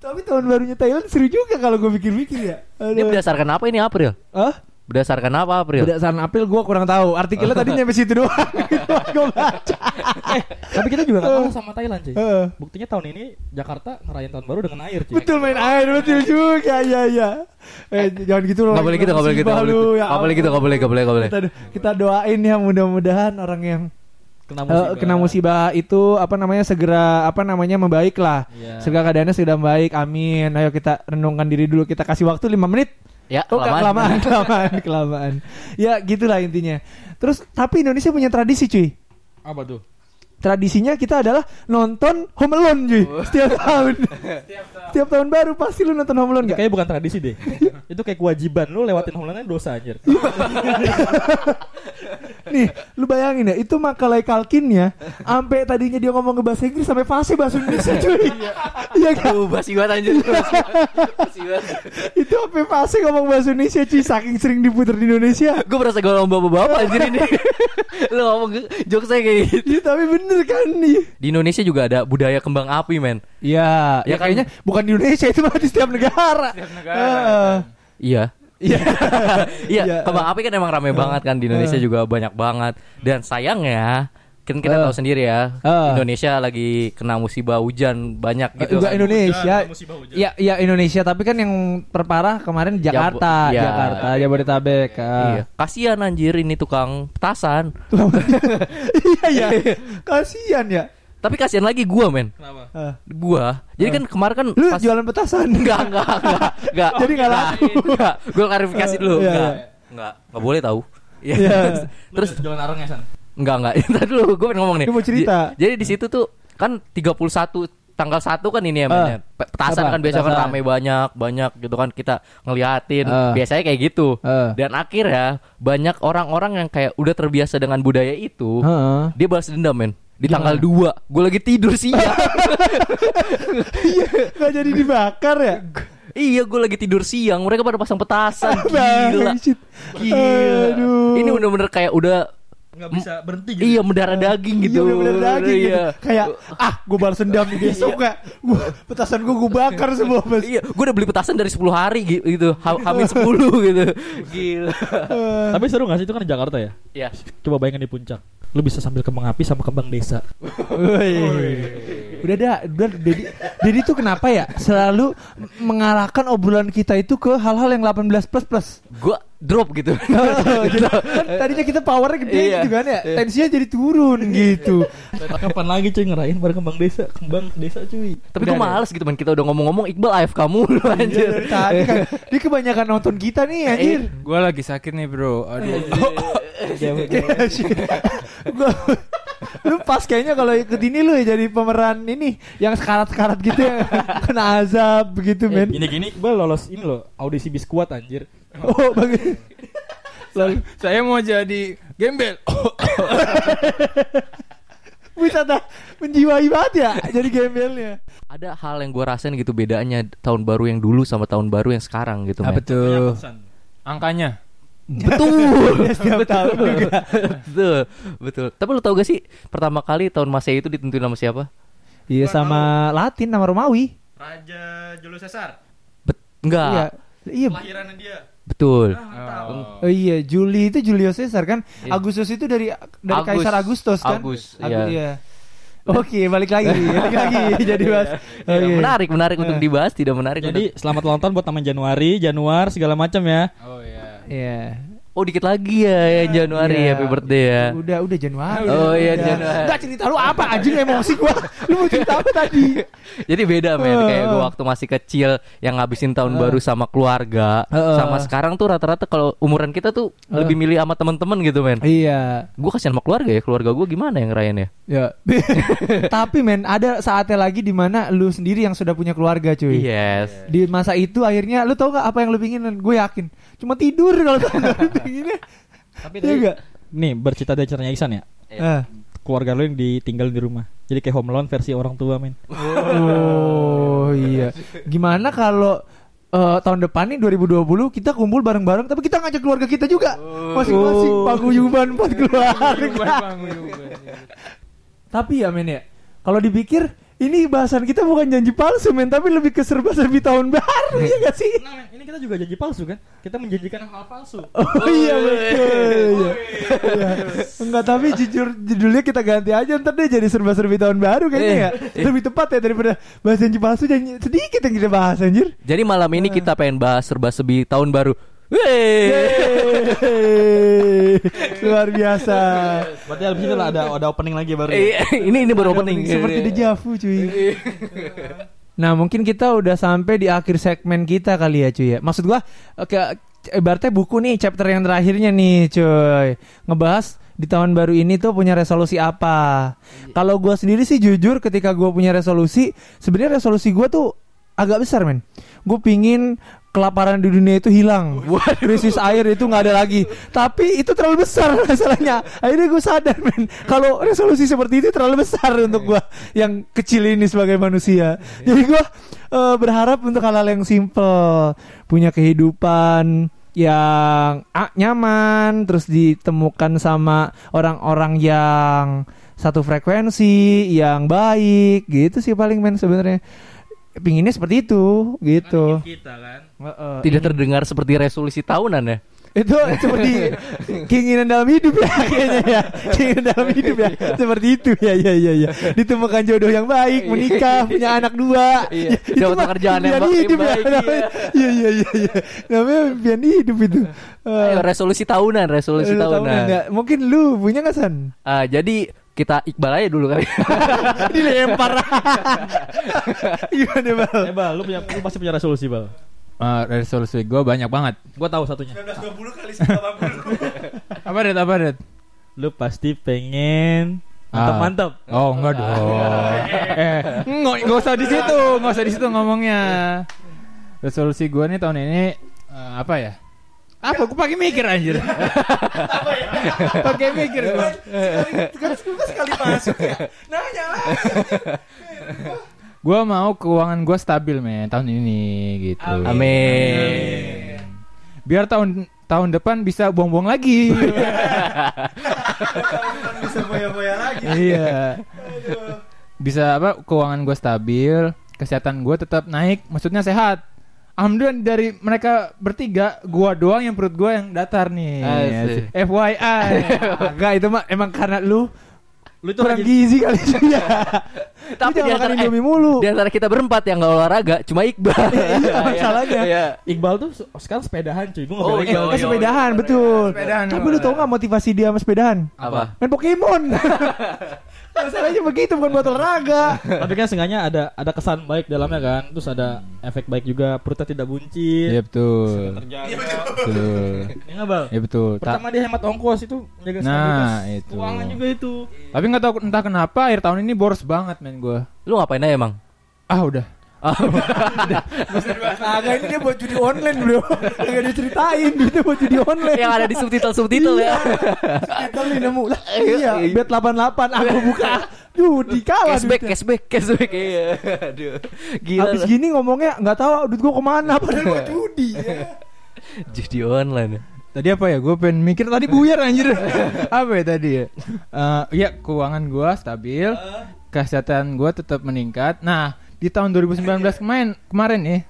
Tapi tahun barunya Thailand seru juga kalau gue pikir-pikir ya. Ini Aduh. berdasarkan apa ini April? Hah? Berdasarkan apa April? Berdasarkan April gue kurang tahu. Artikelnya tadi nyampe situ doang. gue baca. Tapi kita juga gak kalah sama Thailand cuy. Heeh. Buktinya tahun ini Jakarta ngerayain tahun baru dengan air cuy. Betul main air betul juga ya ya. Eh jangan gitu loh. Gak boleh gitu, gak boleh gitu, gak boleh gitu. ya Gak boleh gitu, gak boleh, gak boleh, gak boleh. Kita, doain ya mudah-mudahan orang yang Kena Eh, musibah. kena musibah itu apa namanya segera apa namanya membaik lah. Iya. Segera keadaannya sudah membaik. Amin. Ayo kita renungkan diri dulu. Kita kasih waktu 5 menit. Ya, Oh, kelamaan. kelamaan, kelamaan, kelamaan. Ya, gitulah intinya. Terus tapi Indonesia punya tradisi, cuy. Apa tuh? Tradisinya kita adalah nonton Home Alone, cuy. Setiap tahun. Setiap tahun baru pasti lu nonton Home Alone kayaknya bukan tradisi deh. itu kayak kewajiban lu lewatin homelandnya dosa anjir. Nih, lu bayangin ya, itu Macaulay Culkin ya, sampai tadinya dia ngomong ke bahasa Inggris sampai fasih bahasa Indonesia cuy. Iya kan? Tuh, basi banget anjir. Itu sampai fasih ngomong bahasa Indonesia cuy, saking sering diputer di Indonesia. Gue berasa gue ngomong bapak-bapak anjir ini. Lu ngomong jokes saya kayak gitu. Iya, tapi bener kan nih. Di Indonesia juga ada budaya kembang api, men. Iya, Ya ya kan? kayaknya bukan di Indonesia itu mah di setiap negara. Setiap negara. Heeh. Iya. Iya. Iya, Iya. kembang api kan emang rame banget kan di Indonesia juga banyak banget. Dan sayangnya kan kita Eh. tahu sendiri ya, Eh. Indonesia lagi kena musibah hujan banyak gitu. Enggak kan. Indonesia. Hujan, musibah hujan. Iya, iya Indonesia, tapi kan yang terparah kemarin Jakarta, iya. Jakarta, Jabodetabek. ah. Iya, kasihan anjir ini tukang petasan. iya ya. Kasihan ya. Tapi kasihan lagi gua, men. Kenapa? Ah. Gua. Jadi kan kemarin kan Lu pas jualan petasan. enggak, enggak, enggak, enggak. Jadi nggak laku. Enggak. Gua klarifikasi dulu, Iya, enggak. iya. Enggak, enggak boleh tahu. Iya. Iya. Terus jualan arangnya san. Enggak enggak. Entar dulu gue pengen ngomong nih. Dia mau cerita. J- Jadi di situ tuh kan 31 tanggal 1 kan ini ya men, Eh. Pe- Petasan kan biasa kan rame banyak, banyak gitu kan kita ngeliatin. Eh. Biasanya kayak gitu. Eh. Dan akhirnya banyak orang-orang yang kayak udah terbiasa dengan budaya itu. Heeh. Dia balas dendam men. Di Gimana? tanggal 2 Gue lagi tidur siang Iya, nggak jadi dibakar ya? Iya gue lagi tidur siang Mereka pada pasang petasan Gila Bangsat. Gila Aduh. Ini bener-bener kayak udah Nggak bisa berhenti gitu. Iya mendarah daging gitu Iya bener daging gitu. Iya. Kayak ah gue balas dendam nih besok kayak gua petasan gue gue bakar semua mas. Iya, gue udah beli petasan dari 10 hari gi- gitu, ha- hamil 10 gitu. Gila. Eh, Tapi seru gak sih itu kan di Jakarta ya? Ya. Coba bayangin di puncak. Lu bisa sambil kembang api sama kembang desa. Woi. Udah dah, udah Dedi, Dedi tuh kenapa ya selalu mengarahkan obrolan kita itu ke hal-hal yang 18 plus plus. Gue drop gitu. Jadi, kan tadinya kita powernya gede Iya. gitu kan ya, tensinya jadi turun gitu. Kapan lagi cuy ngerayain bareng kembang desa? Kembang desa cuy. Tapi gue males gitu man Kita udah ngomong-ngomong Iqbal AFK mulu Iya, anjir. dari tadi kan dia kebanyakan nonton kita nih anjir. Gue lagi sakit nih bro. Aduh. Gua lu pas kayaknya kalau ikut ini lu ya jadi pemeran ini yang sekarat-sekarat gitu ya kena azab begitu men. Gini gini, Iqbal lolos ini loh audisi biskuat anjir. Oh bagus. Lalu Saya mau jadi gembel. bisa dah menjiwai banget ya jadi gembelnya. Ada hal yang gue rasain gitu bedanya tahun baru yang dulu sama tahun baru yang sekarang gitu men. tuh? Angkanya. Betul. Setiap tahun juga. betul. Betul. Tapi lu tau gak sih pertama kali tahun Masehi itu ditentuin sama siapa? Iya sama Latin nama Romawi. Raja Julius Caesar. Bet enggak. Iya. Iya. Kelahirannya dia. Betul. Oh. Oh iya, Juli itu Julius Caesar kan. Iya. Agustus itu dari dari Agus. Kaisar Agustus kan. Agus, Agu- iya. Oke, balik lagi, balik lagi jadi mas. Ya, Oke. menarik, menarik untuk dibahas, tidak menarik Jadi untuk selamat ulang tahun buat taman Januari, Januar segala macam ya. Oh iya. Iya. Oh dikit lagi ya yang Januari Iya. happy birthday ya. Udah, udah Januari. Oh, iya, Udah. Januari. Enggak cerita lu apa anjing emosi gua. Lu mau cerita apa tadi? Jadi beda men kayak gue waktu masih kecil yang ngabisin tahun Eh. baru sama keluarga eh. sama sekarang tuh rata-rata kalau umuran kita tuh lebih milih sama temen-temen gitu men. Iya. Gue kasihan sama keluarga ya keluarga gue gimana yang ngerayain ya? Ya. Tapi men, ada saatnya lagi di mana lu sendiri yang sudah punya keluarga, cuy. Yes. Di masa itu akhirnya lu tau gak apa yang lu pingin? Gue yakin. Cuma tidur kalau tahun baru pinginnya. Tapi Iya tadi, nggak? nih bercita dari caranya Isan ya. Eh. Keluarga lu yang ditinggal di rumah. Jadi kayak home alone versi orang tua men. Oh iya. Gimana kalau eh, tahun depan nih 2020 kita kumpul bareng-bareng tapi kita ngajak keluarga kita juga. Masing-masing Oh. paguyuban buat keluarga. Paguyuban. tapi ya men ya. Kalau dipikir ini bahasan kita bukan janji palsu men tapi lebih ke serba-serbi tahun baru ya gak sih? Nah, men, ini kita juga janji palsu kan? Kita menjanjikan hal palsu. Oh iya betul. Iya. Iya. Enggak tapi jujur judulnya kita ganti aja ntar deh jadi serba-serbi tahun baru kayaknya ya. Lebih tepat ya daripada bahas janji palsu janji sedikit yang kita bahas anjir. Jadi malam ini Eh. kita pengen bahas serba-serbi tahun baru. Wey. Luar biasa. Berarti habis itu lah ada ada opening lagi baru. Eh, ini ini baru opening. Seperti dejavu cuy. Nah mungkin kita udah sampai di akhir segmen kita kali ya cuy ya. Maksud gua oke ibaratnya buku nih chapter yang terakhirnya nih cuy. Ngebahas di tahun baru ini tuh punya resolusi apa. Kalau gua sendiri sih jujur ketika gua punya resolusi, sebenarnya resolusi gua tuh agak besar men. gue pingin kelaparan di dunia itu hilang. Krisis air itu nggak ada lagi. Tapi itu terlalu besar masalahnya. Akhirnya gue sadar men. Kalau resolusi seperti itu terlalu besar untuk gue yang kecil ini sebagai manusia. Jadi gue eh, berharap untuk hal-hal yang simple punya kehidupan yang ah, nyaman terus ditemukan sama orang-orang yang satu frekuensi yang baik. Gitu sih paling men sebenarnya pinginnya seperti itu gitu. Kita kan? Heeh. Tidak terdengar seperti resolusi tahunan ya. itu seperti keinginan dalam hidup ya kayaknya ya. Keinginan dalam hidup ya. Seperti itu ya ya ya ya. Ditemukan jodoh yang baik menikah punya anak dua. Iya, Ya, itu dapat mah pekerjaan yang hidup ya. baik, namanya. iya iya iya iya. Namanya impian hidup itu. Eh, Ayo resolusi tahunan, resolusi lu tahu tahunan. nggak? mungkin lu punya nggak san? Ah, jadi kita Iqbal aja dulu kali. dilempar gimana bal Eh bal, lu punya lu pasti punya resolusi bal. Eh, resolusi gue banyak banget. Gua tahu satunya. 1920 kali 90 Apa Red? Apa Red? Lu pasti pengen Ah. mantap-mantap. Oh enggak dong. eh, nggak nggak usah di situ, nggak usah di situ ngomongnya. Resolusi gue nih tahun ini eh, apa ya? Apa? Gue pakai mikir anjir. pakai mikir gue. sekali sekali masuk ya nanya lah Gue mau keuangan gue stabil men tahun ini gitu. Amin. Biar tahun tahun depan bisa buang-buang lagi. bisa boya-boya lagi iya. Bisa apa? Keuangan gue stabil, kesehatan gue tetap naik, maksudnya sehat. Alhamdulillah dari mereka bertiga, gua doang yang perut gua yang datar nih. Asik. FYI. enggak itu mah emang karena lu Lu itu kurang gizi kali ya Tapi di antara, Indomie mulu di antara kita berempat yang nggak olahraga cuma Iqbal. Iya, masalahnya. Iya. Iqbal tuh se- sekarang sepedahan cuy. Gua Oh, ngebelain iya, Iqbal. Kan sepedahan betul Sepedahan, tapi lu tau nggak motivasi dia sama sepedahan Apa? main Pokemon masalahnya begitu bukan buat olahraga Tapi kan seenggaknya ada ada kesan baik dalamnya kan. Terus ada efek baik juga perutnya tidak buncit. Iya betul. Terjaga. Betul. Iya nggak, Bal? Ya betul. Ta- Pertama dia hemat ongkos itu menjaga Nah, stabilitas itu. keuangan juga itu. Tapi nggak tahu entah kenapa akhir tahun ini boros banget men gua. Lu ngapain aja emang? Ah udah. Agak ini dia buat judi online bro Agak diceritain Duitnya buat judi online yang ada di subtitle subtitle ya. Kita nih nemu lah Iya Bet 88 Aku buka Duh dikalah Cashback, cashback, cashback. Iya. Aduh. Gila. Habis lah. gini ngomongnya nggak tahu duit gua ke mana Padahal buat judi ya. Judi online. Tadi apa ya? Gue pengen mikir tadi buyar anjir. apa ya tadi ya? Eh, Iya keuangan gua stabil, kesehatan gua tetap meningkat. Nah di tahun 2019 kemarin kemarin nih,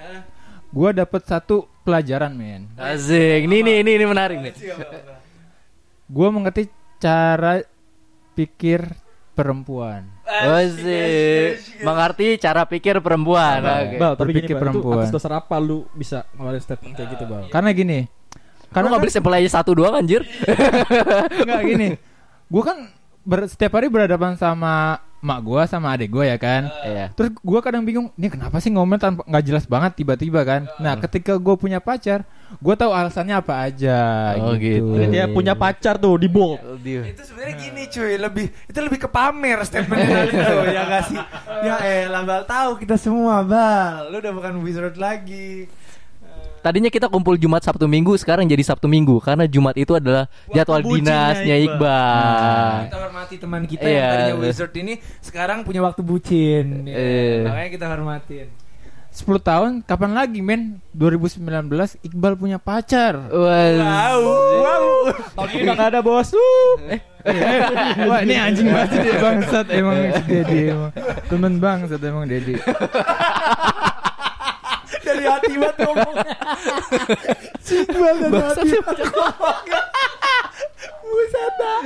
gua dapat satu pelajaran men. Asik. Ini nih, ini ini menarik nih. Gua mengerti cara pikir perempuan. Asik. Mengerti cara pikir perempuan. Oke. Bal, tapi gini, perempuan. atas dasar apa lu bisa ngeluarin statement kayak gitu, Bal? Karena gini, Lu karena nggak kan, beli sampel aja satu doang anjir. enggak gini. Gua kan ber- setiap hari berhadapan sama mak gua sama adik gua ya kan. Iya. Terus gua kadang bingung, ini kenapa sih ngomel tanpa nggak jelas banget tiba-tiba kan? Nah, ketika gue punya pacar, gua tahu alasannya apa aja. Oh, gitu. Jadi dia punya pacar tuh di bold. Itu sebenarnya gini cuy, lebih itu lebih ke pamer statement itu ya gak sih? Ya elah bal tahu kita semua bal, lu udah bukan wizard lagi. Tadinya kita kumpul Jumat Sabtu Minggu, sekarang jadi Sabtu Minggu karena Jumat itu adalah jadwal dinasnya Iqbal. Iqbal. Kita hormati teman kita Iya, yang tadinya betul. wizard ini sekarang punya waktu bucin. Ya, Iya. Makanya kita hormatin. 10 tahun, kapan lagi men? 2019 Iqbal punya pacar. Wow. Wow. Tahun ini gak ada bos. Eh, Wah, ini anjing banget dia bangsat emang si Dedi emang. Temen bangsat emang Dedi. Dari hati banget ngomongnya. Banget dari hati ngomongnya. Buset dah.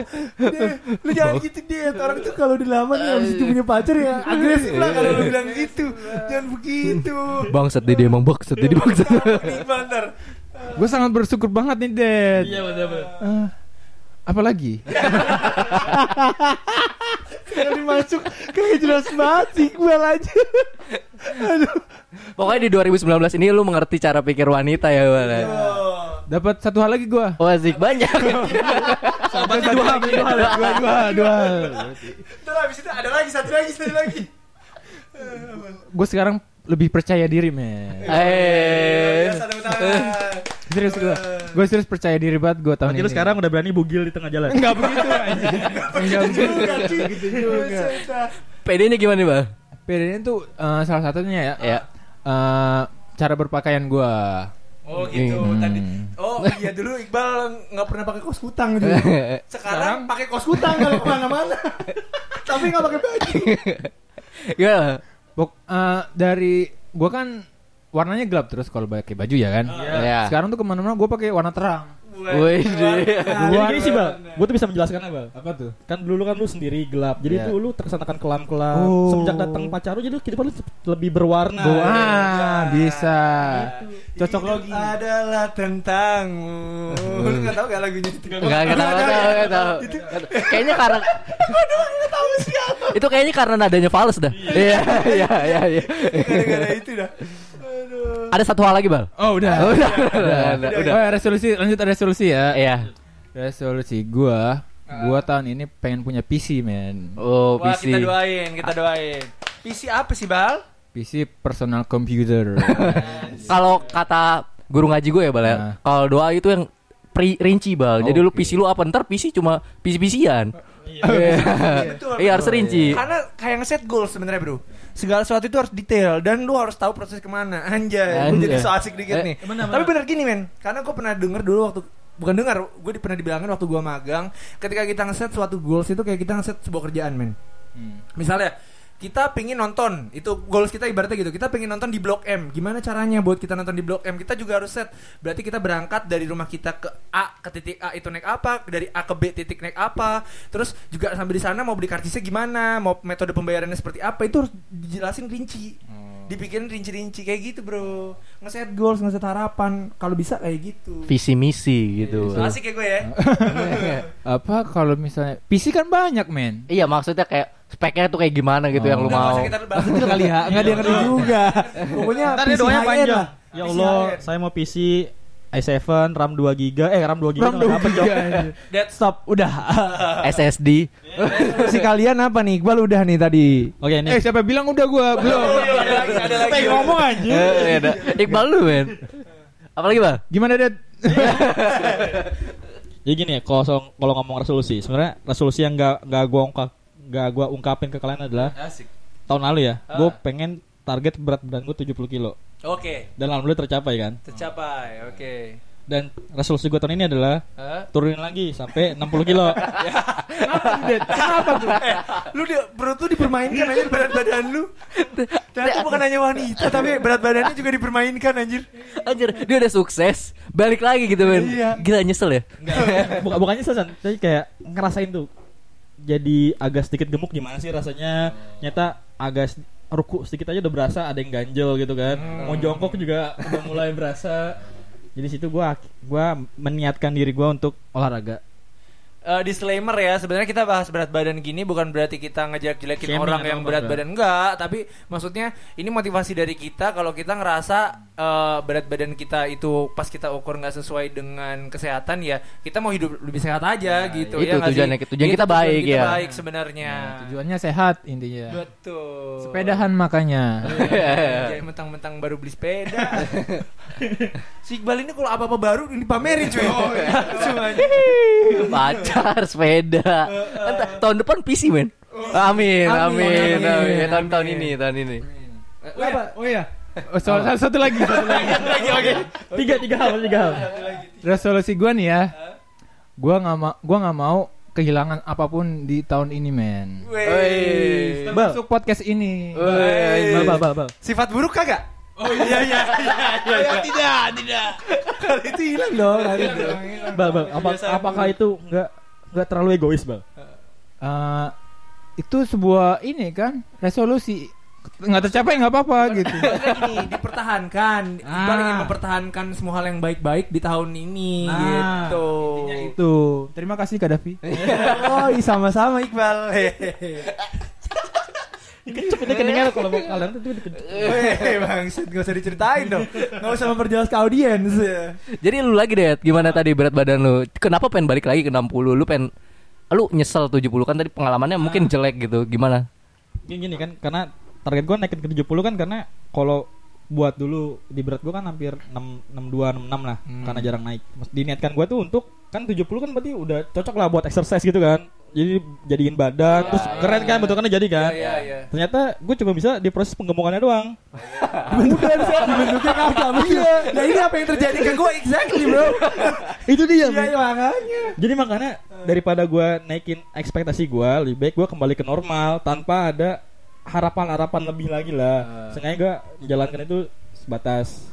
Lu jangan gitu deh. Orang tuh kalau dilamar nih habis itu punya pacar ya agresif lah kalau lu bilang gitu. Jangan begitu. Bangsat Dede emang bangsat Dede bangsat. Nih bantar. Gue sangat bersyukur banget nih Ded. iya benar-benar. Eh, apa Sekali masuk kayak jelas banget sih Iqbal aja. Aduh. Pokoknya di 2019 ini lu mengerti cara pikir wanita ya, Bal. ya? Dapat satu hal lagi gua. Oh, asik banyak. Berarti dua hal, dua hal. Dua, dua, dua. Ntar habis itu ada lagi satu lagi satu lagi. Gue sekarang lebih percaya diri men. Eh. Serius gue, gue serius percaya diri banget gue tahun Berarti ini. lu sekarang udah berani bugil di tengah jalan. Enggak begitu anjing. Enggak begitu. gitu juga. PD-nya gimana nih, Bang? PD-nya tuh eh, salah satunya ya. Ya. eh, cara berpakaian gue. Oh gitu Hmm. tadi. Oh iya dulu Iqbal nggak pernah pakai kos kutang gitu. Sekarang pakai kos kutang kalau ke mana-mana. Tapi nggak pakai baju. Gimana? Bok, eh, dari gue kan warnanya gelap terus kalau pakai baju ya kan. Iya. Sekarang tuh ke mana-mana gue pakai warna terang. Wih, Jadi gini sih, Bal. Gue tuh bisa menjelaskan Bal. Apa tuh? Kan dulu kan lu sendiri gelap. Jadi Iya. tuh lu tersanakan kelam-kelam. Oh. Semenjak datang pacar lu jadi kehidupan lu lebih berwarna. Wah, bisa. Cocok Hidup lagi. adalah tentangmu. Lu nggak tahu gak lagunya itu? Enggak, enggak tahu, enggak tahu, enggak tahu. Kayaknya karena Itu kayaknya karena nadanya fals dah. Iya, iya, iya, iya. Gara-gara itu dah. Aduh. Ada satu hal lagi, Bal. Oh udah. Udah, udah, udah, udah. Oh, resolusi lanjut resolusi ya. Iya. Resolusi gua, gua tahun ini pengen punya PC, men. Oh, Wah, PC. kita doain, kita doain. PC apa sih, Bal? PC personal computer. Kalau kata guru ngaji gue ya, Bal ya. Nah. Kalau doa itu yang pri- rinci, Bal. Jadi lu Oke. PC lu apa? Ntar PC cuma PC-PCan. Iya. Betul. Iya, harus rinci. Karena kayak nge-set goal sebenarnya, Bro. Segala sesuatu itu harus detail dan lu harus tahu proses ke mana. Anjay, gue Anjay. jadi so asik dikit Eh, nih. Tapi benar gini, men. Karena gue pernah denger dulu waktu bukan dengar, gue pernah dibilangin waktu gue magang, ketika kita nge-set suatu goals itu kayak kita nge-set sebuah kerjaan, men. Hmm. Misalnya kita pingin nonton. Itu goals kita ibaratnya gitu. Kita pingin nonton di blok M. Gimana caranya buat kita nonton di blok M? Kita juga harus set. Berarti kita berangkat dari rumah kita ke A ke titik A itu naik apa dari A ke B titik naik apa. Terus juga sampai di sana mau beli karcisnya gimana mau metode pembayarannya seperti apa itu harus dijelasin rinci dipikirin rinci-rinci kayak gitu bro ngeset goals ngeset harapan kalau bisa kayak gitu Visi misi gitu. So asik ya gue ya Apa kalau misalnya PC kan banyak, men. Iya, maksudnya kayak speknya tuh kayak gimana gitu Oh. yang lu nggak mau. usah kita bahas kali ya nggak ada yang ngerti juga pokoknya Ntar PC dia doanya panjang. lah. Ya Allah, saya mau PC i7 RAM 2 GB eh RAM 2 GB Ram dua giga Dead stop udah. SSD. si kalian apa nih? Iqbal udah nih tadi. Oke Eh, nih. siapa bilang udah gua? Belum. ada lagi, ada lagi. ngomong aja. Eh, ada. Iqbal lu, men. Apalagi, Bal? Gimana, Dad? Jadi gini ya, kalau so- kalau ngomong resolusi, sebenarnya resolusi yang gak gak gua ungkap gak gua ungkapin ke kalian adalah tahun lalu ya, gue pengen target berat badan gue 70 kilo Oke, dan alhamdulillah tercapai kan. tercapai. Oke. Dan resolusi gue tahun ini adalah turunin lagi sampai 60 kilo. Kenapa tuh? Eh, lu dia perut lu dipermainkan aja berat badan lu. Ternyata bukan hanya wanita tapi berat badannya juga dipermainkan anjir. Anjir, dia udah sukses, balik lagi gitu, men. Iya. Gila nyesel ya. Bukan bukannya selesai, tapi kayak ngerasain tuh. Jadi agak sedikit gemuk gimana sih rasanya? Nyata agak ruku sedikit aja udah berasa ada yang ganjel gitu kan. Mau jongkok juga udah mulai berasa. Jadi situ gua gua meniatkan diri gua untuk olahraga. Eh, disclaimer ya, sebenarnya kita bahas berat badan gini bukan berarti kita ngejelek-jelekin Shaming orang yang berat badan enggak, tapi maksudnya ini motivasi dari kita kalau kita ngerasa eh, berat badan kita itu pas kita ukur nggak sesuai dengan kesehatan ya kita mau hidup lebih sehat aja gitu itu ya tujuannya, tujuan Itu kita baik, kita ya. baik sebenarnya. Tujuannya sehat intinya. Betul. Sepedahan makanya. Jangan mentang-mentang baru beli sepeda. si Iqbal ini kalau apa-apa baru ini pamerin cuy. Semuanya. Pacar, sepeda. Entah, tahun depan PC, men. Amin, amin, Amin, amin. amin. Tahun tahun ini, tahun ini. Apa? Oh iya. Oh, soal satu, satu lagi, satu lagi. Tiga tiga hal, tiga hal. Resolusi gua nih ya. Gua nggak mau, gua nggak mau kehilangan apa pun di tahun ini, men. Wih. Termasuk podcast ini. Bal, bal, bal, bal. Sifat buruk kagak? Oh iya iya iya iya. tidak, tidak. Kalau itu hilang dong. Bal, bal. Apa, apakah itu nggak nggak terlalu egois, bal? Eh, itu sebuah ini kan resolusi nggak tercapai nggak apa-apa gitu. Gini, dipertahankan. Iqbal Ah. ingin mempertahankan semua hal yang baik-baik di tahun ini Nah, gitu. itu. Terima kasih Kak Davi. Oh, sama-sama Iqbal. Dikecup ini kedengar kalau mau kalian tuh dikecup. Weh, bangsat gak usah diceritain dong. Gak usah memperjelas ke audiens. Jadi lu lagi deh, gimana tadi berat badan lu? Kenapa pengen balik lagi ke 60? Lu pengen lu nyesel 70 kan tadi pengalamannya mungkin jelek gitu. Gimana? Gini, gini kan karena target gue naikin ke 70 kan karena kalau buat dulu di berat gue kan hampir 6 62 66 lah Hmm. karena jarang naik. Diniatkan gue tuh untuk kan 70 kan berarti udah cocok lah buat exercise gitu kan. Jadi jadiin badan terus keren kan bentukannya jadi kan. Ternyata gue cuma bisa di proses penggemukannya doang. Udah sih dibentuknya kagak Iya. Nah ini apa yang terjadi ke gue exactly bro. Itu dia. Iya men. iya, makanya. Jadi makanya daripada gue naikin ekspektasi gue, lebih baik gue kembali ke normal tanpa ada harapan-harapan lebih lagi lah. Sengaja gue menjalankan itu sebatas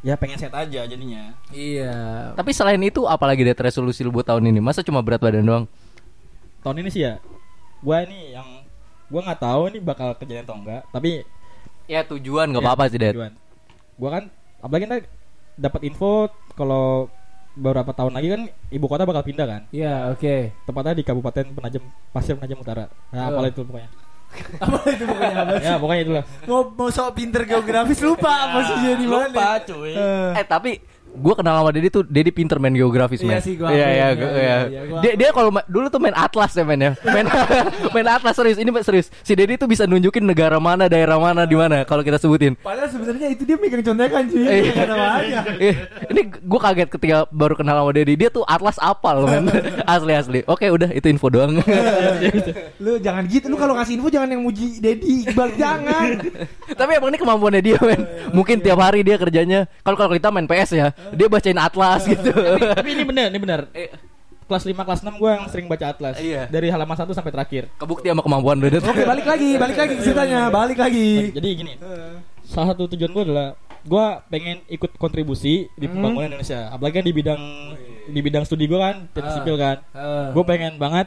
ya pengen sehat aja jadinya. Iya. Tapi selain itu apalagi deh resolusi lu buat tahun ini? Masa cuma berat badan doang? Tahun ini sih ya, gue ini yang gue nggak tahu ini bakal kejadian atau enggak. Tapi Ya tujuan nggak apa-apa sih, Det. Gue kan, apalagi kita dapat info kalau beberapa tahun lagi kan ibu kota bakal pindah kan. Iya oke. Tepatnya di Kabupaten Penajam Pasir Penajam Utara. Nah, Oh. apalah itu pokoknya. Apa itu pokoknya apa? ya, pokoknya itulah. Mau mau sok pinter geografis lupa posisinya di mana. Lupa, cuy. Eh. Eh tapi gue kenal sama Dedi tuh Dedi pinter main geografis Iya men. sih, Iya akuin. iya Iya, gua- iya, iya. iya, Dia dia kalau dulu tuh main atlas ya men ya. Main main atlas serius ini serius. Si Dedi tuh bisa nunjukin negara mana, daerah mana di mana kalau kita sebutin. Padahal sebenarnya itu dia megang contekan cuy. Iya. Eh, ini gue kaget ketika baru kenal sama Dedi. Dia tuh atlas apal men. asli asli. Oke udah itu info doang. Lu jangan gitu. Lu kalau ngasih info jangan yang muji Dedi Iqbal jangan. Tapi emang ini kemampuannya dia men. Mungkin tiap hari dia kerjanya. Kalau kalau kita main PS ya, dia bacain atlas gitu. Tapi ini bener, ini bener. Eh, Kelas 5, kelas 6 gue yang sering baca atlas. Iya. Dari halaman 1 sampai terakhir. Kebukti sama kemampuan lu. Oke balik lagi, balik lagi ke ceritanya, balik lagi. Jadi gini, salah satu tujuan gue adalah gue pengen ikut kontribusi di Hmm. pembangunan Indonesia. Apalagi kan di bidang di bidang studi gue kan, teknik Ah. sipil kan. Gue pengen banget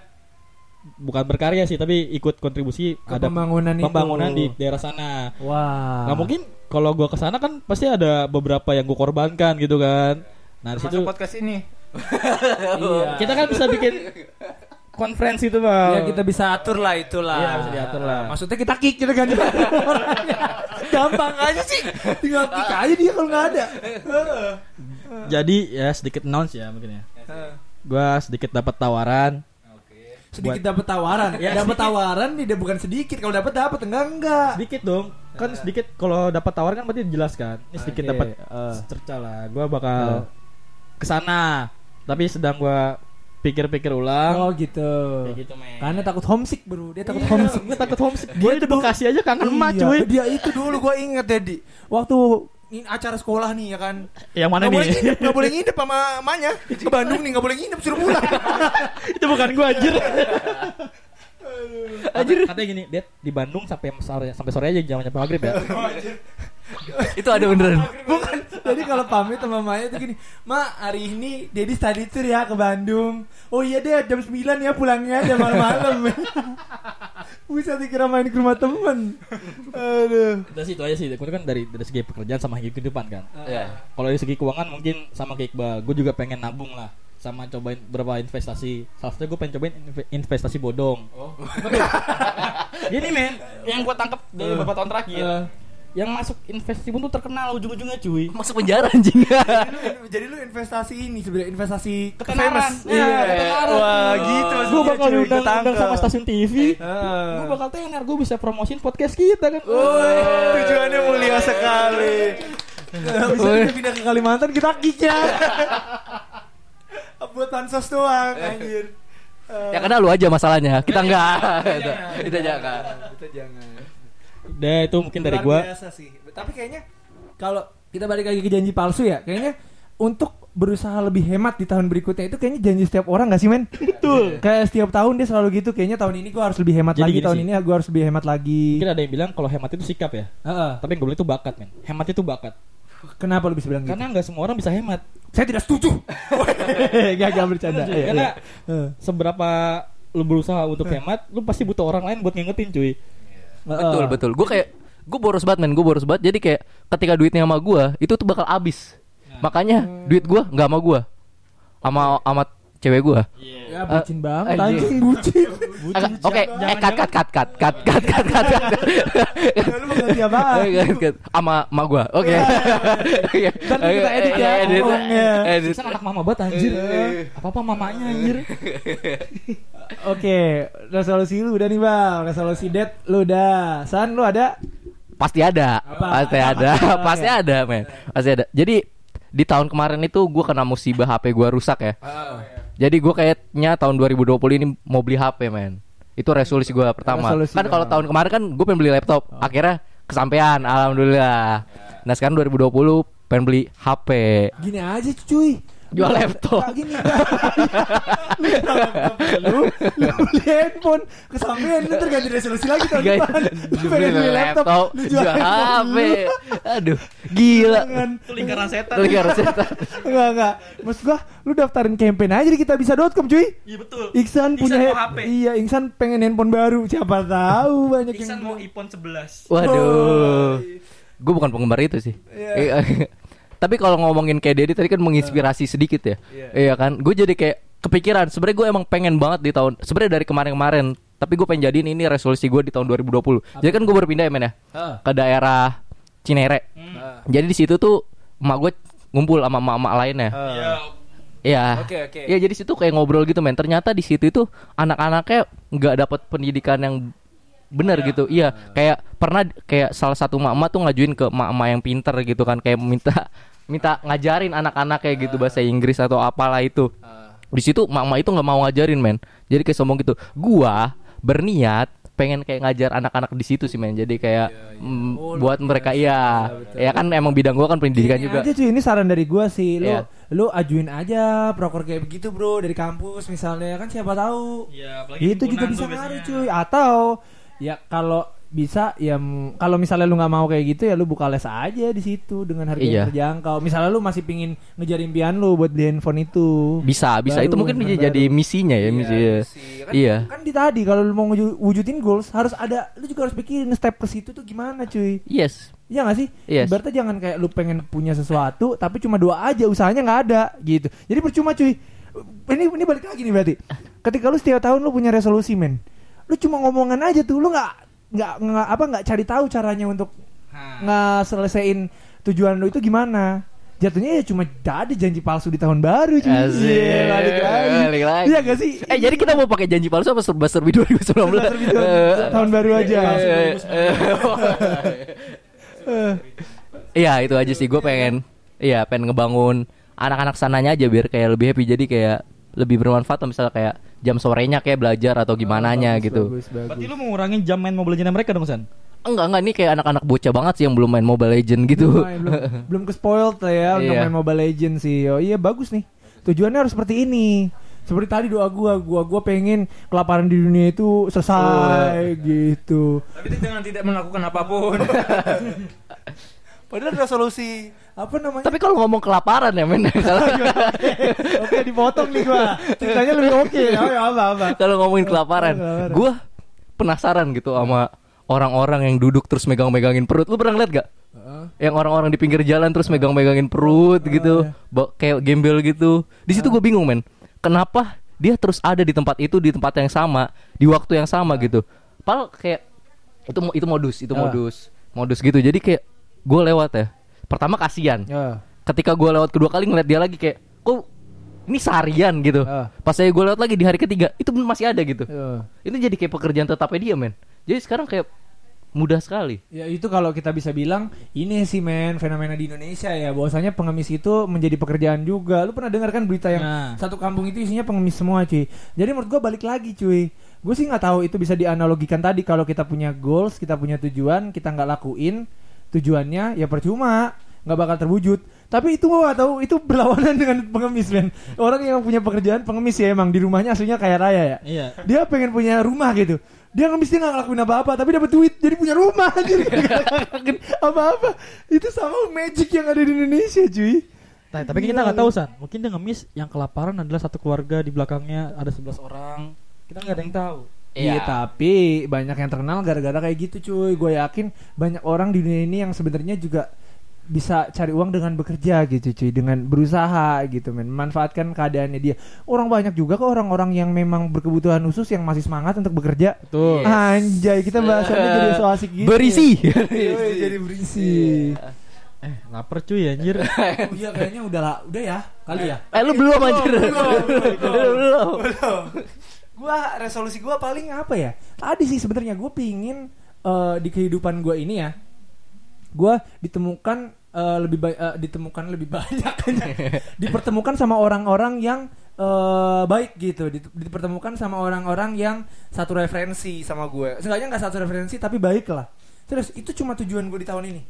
bukan berkarya sih, tapi ikut kontribusi Ke pembangunan itu. pembangunan di daerah sana. Wah. Nah mungkin kalau gue ke sana kan pasti ada beberapa yang gue korbankan gitu kan. Nah di situ Masuk podcast ini. Iya. kita kan bisa bikin konferensi tuh bang. Ya kita bisa atur lah itulah. Iya, bisa diatur lah. Maksudnya kita kick ganti orangnya. Gampang aja sih. Tinggal kick aja dia kalau nggak ada. Jadi ya sedikit announce ya mungkin ya. Gue sedikit dapat tawaran. Sedikit dapat tawaran. Ya, dapat tawaran tidak bukan sedikit. Kalau dapat dapat enggak enggak. Sedikit dong. Kan sedikit kalau dapat tawaran kan berarti jelas kan. Ini sedikit Oke, dapat eh. cerca lah. Gue bakal ke sana. Tapi sedang gue pikir-pikir ulang. Oh gitu. Kayak gitu men. Karena takut homesick bro. Dia takut Iya, homesick. Gue takut homesick. Dia di Bekasi aja kangen emak Iya, cuy. Dia itu dulu gue inget Dedi. Waktu ini acara sekolah nih ya kan. Yang mana Nggak boleh nih? nginep, nggak boleh nginep sama emaknya ke Bandung nih nggak boleh nginep suruh pulang. Itu bukan gue anjir. Anjir. Katanya gini, Dad, di Bandung sampai sore sampai sore aja jangan sampai maghrib ya. Itu ada beneran. Bukan. Jadi kalau pamit sama Maya tuh gini, Ma hari ini Dedi study tour ya ke Bandung. Oh iya deh jam 9 ya pulangnya jam malam-malam. Bisa dikira main ke rumah temen. Aduh. Udah sih itu aja sih. Gue kan dari dari segi pekerjaan sama kehidupan kan. Iya. Kalau dari segi keuangan mungkin sama kayak Iqbal. Gue juga pengen nabung lah. Sama cobain beberapa investasi. Salah satunya gue pengen cobain inve- investasi bodong. Oh. Gini men, yang gue tangkap dari beberapa tahun terakhir. Eh. Yang masuk investasi pun tuh terkenal ujung-ujungnya cuy. Masuk penjara anjing. Jadi lu investasi ini sebenarnya investasi ke Ketenaran. famous. Iya, ketenaran. Wah, gitu Gue bakal cuy, diundang undang sama stasiun TV. Heeh. Gue bakal tenar, gue bisa promosiin podcast kita kan. Woi, tujuannya mulia sekali. Bisa kita pindah ke Kalimantan kita kicknya. Buat pansos doang anjir. ya karena lu aja masalahnya. Kita enggak. Kita jangan. Kita jangan. Udah itu mungkin dari Luar gue. biasa sih. Tapi kayaknya kalau kita balik lagi ke janji palsu ya, kayaknya untuk berusaha lebih hemat di tahun berikutnya itu kayaknya janji setiap orang gak sih men? Betul. Kayak setiap tahun dia selalu gitu. Kayaknya tahun ini gua harus lebih hemat Jadi lagi. Tahun sih. ini gua harus lebih hemat lagi. Mungkin ada yang bilang kalau hemat itu sikap ya. Heeh. Tapi yang gue bilang itu bakat men. Hemat itu bakat. Kenapa lu bisa bilang gitu? Karena nggak semua orang bisa hemat. Saya tidak setuju. Gak gak bercanda. Iya, Karena iya. Seberapa lu berusaha untuk hemat, lu pasti butuh orang lain buat ngingetin cuy. Betul betul. Gue kayak gue boros banget men. Gue boros banget. Jadi kayak ketika duitnya sama gue itu tuh bakal habis. Makanya duit gue nggak sama gue. Sama sama cewek gue. Ya bucin banget anjing. anjing bucin. Oke, eh cut cut cut cut cut cut cut cut. Ya, Lu mau ganti? Eh, cut. Sama mak gua. Oke. Oke. Ntar kita edit ya, Edit. Bisa anak mama banget anjir. Apa-apa mamanya anjir. Oke, resolusi lu udah nih bang, resolusi dead lu udah. San lu ada? Pasti ada. Apa? Pasti Apa? ada. Apa? Pasti ada, men. Pasti ada. Jadi di tahun kemarin itu gua kena musibah HP gua rusak ya. Jadi gua kayaknya tahun 2020 ini mau beli HP, men. Itu resolusi gua pertama. Resolusi kan kalau tahun kemarin kan gue pengen beli laptop. Akhirnya kesampaian, alhamdulillah. Nah, sekarang 2020 pengen beli HP. Gini aja cuy. Jual laptop. Nggak, gini. lu, jual laptop lu, lu beli handphone, kesampaian lu ntar ganti resolusi lagi tahun depan. Lu pengen beli laptop, lu jual HP. Aduh, gila. Itu lingkaran setan. Lingkaran setan. Enggak, enggak. Maksud gua, lu daftarin campaign aja di kita bisa.com cuy. Iya betul. Iksan punya mau HP. Iya, Iksan pengen handphone baru. Siapa tahu banyak Iksan yang mau iPhone 11. Waduh. Gue bukan penggemar itu sih. Iya. Tapi kalau ngomongin kayak Dedi tadi kan menginspirasi sedikit ya. Iya kan? Gue jadi kayak kepikiran. Sebenarnya gue emang pengen banget di tahun. Sebenarnya dari kemarin-kemarin. Tapi gue pengen jadiin ini resolusi gue di tahun 2020. Jadi kan gue berpindah ya men ya. Ke daerah Cinere. Jadi di situ tuh emak gue ngumpul sama emak-emak lainnya. Iya. Iya. Oke, oke. Iya jadi situ kayak ngobrol gitu men. Ternyata di situ itu anak-anaknya nggak dapat pendidikan yang benar gitu. Iya, kayak pernah kayak salah satu mama tuh ngajuin ke mama yang pinter gitu kan kayak minta minta ngajarin anak-anak kayak gitu bahasa Inggris atau apalah itu. Di situ mama itu nggak mau ngajarin men. Jadi kayak sombong gitu. Gua berniat pengen kayak ngajar anak-anak di situ sih men. Jadi kayak mm, buat mereka iya. Ya kan emang bidang gua kan pendidikan Ini juga. aja cuy, ini saran dari gua sih. Lu Iya. lu ajuin aja proker kayak begitu, Bro, dari kampus misalnya kan siapa tahu. Iya, apalagi Itu juga bisa ngaruh cuy. Atau ya kalau bisa ya kalau misalnya lu nggak mau kayak gitu ya lu buka les aja di situ dengan harga Iya. yang terjangkau. Misalnya lu masih pingin ngejar impian lu buat beli handphone itu. Bisa, bisa. Baru, itu mungkin bisa jadi misinya ya, misi. Iya, misi. Kan, Iya. kan di tadi kalau lu mau wujudin goals harus ada lu juga harus pikirin step ke situ tuh gimana cuy. Yes. Iya gak sih? Yes. Ibaratnya jangan kayak lu pengen punya sesuatu tapi cuma doa aja usahanya nggak ada gitu. Jadi percuma cuy. Ini ini balik lagi nih berarti. Ketika lu setiap tahun lu punya resolusi men. Lu cuma ngomongan aja tuh lu nggak nggak nggak apa nggak cari tahu caranya untuk nggak selesaiin tujuan lu itu gimana. Jatuhnya ya cuma jadi janji palsu di tahun baru cuy. Asik. Iya, balik lagi. Balik lagi. Iya gak sih? Eh jadi kita mau pakai janji palsu apa serba serbi 2019? Serba-serbi Eh, tahun baru aja. eh, eh, Eh, Iya itu aja sih gue pengen Iya pengen ngebangun anak-anak sananya aja biar kayak lebih happy jadi kayak lebih bermanfaat atau misalnya kayak jam sorenya kayak belajar atau gimana nya bagus, gitu. Bagus, bagus. Berarti lu mengurangi jam main Mobile Legends mereka dong, San? Enggak enggak ini kayak anak-anak bocah banget sih yang belum main Mobile Legend gitu. Belum, main, belum, belum ke spoiled lah ya untuk Iya. main Mobile Legends sih. Oh iya bagus nih. Tujuannya harus seperti ini. Seperti tadi doa gua, gua gua pengen kelaparan di dunia itu selesai gitu. Tapi dengan tidak melakukan apa pun. Padahal resolusi apa namanya? Tapi kalau ngomong kelaparan ya men kalau oke dipotong nih gua. Ceritanya lebih oke. Oh ya apa apa. kalau ngomongin kelaparan, gue penasaran gitu sama orang-orang yang duduk terus megang-megangin perut. Lu pernah ngeliat gak? Yang orang-orang di pinggir jalan terus megang-megangin perut gitu, Ba- kayak gembel gitu. Di situ gue bingung men, kenapa dia terus ada di tempat itu di tempat yang sama di waktu yang sama gitu. Padahal kayak itu itu modus, itu modus, modus gitu. Jadi kayak gue lewat ya. Pertama kasihan. Ya. Ketika gue lewat kedua kali ngeliat dia lagi kayak, kok ini seharian gitu. Ah. Pas saya gue lewat lagi di hari ketiga, itu masih ada gitu. Ya. Itu jadi kayak pekerjaan tetapnya dia men. Jadi sekarang kayak mudah sekali. Ya itu kalau kita bisa bilang ini sih men fenomena di Indonesia ya bahwasanya pengemis itu menjadi pekerjaan juga. Lu pernah dengar kan berita yang Nah. satu kampung itu isinya pengemis semua cuy. Jadi menurut gua balik lagi cuy. Gue sih nggak tahu itu bisa dianalogikan tadi kalau kita punya goals, kita punya tujuan, kita nggak lakuin tujuannya ya percuma nggak bakal terwujud. Tapi itu gua nggak tahu itu berlawanan dengan pengemis men. Orang yang punya pekerjaan pengemis ya emang di rumahnya aslinya kaya raya ya Iya. dia pengen punya rumah gitu dia ngemis dia nggak ngelakuin apa-apa tapi dapat duit jadi punya rumah jadi apa-apa itu sama magic yang ada di Indonesia cuy Nah, tapi kita nggak tahu san. Mungkin dia ngemis yang kelaparan adalah satu keluarga di belakangnya ada 11 orang. Kita nggak ada yang tahu. Iya tapi banyak yang terkenal gara-gara kayak gitu cuy gue yakin banyak orang di dunia ini yang sebenarnya juga bisa cari uang dengan bekerja gitu cuy. Dengan berusaha gitu men. Memanfaatkan keadaannya dia. Orang banyak juga kok orang-orang yang memang berkebutuhan khusus yang masih semangat untuk bekerja. Betul. anjay kita bahasannya jadi so asik gitu. Berisi. Yoi, jadi berisi. Eh, lapar cuy anjir. oh, iya kayaknya udah lah udah ya kali ya. Eh lu belum anjir. Lu belum. gua resolusi gua paling apa ya? Tadi sih sebenarnya gua pingin eh, di kehidupan gua ini ya gua ditemukan eh, lebih baik eh, ditemukan lebih banyak dipertemukan sama orang-orang yang eh, baik gitu. Dipertemukan sama orang-orang yang satu referensi sama gue. Seenggaknya nggak satu referensi tapi baik lah. Terus itu cuma tujuan gue di tahun ini.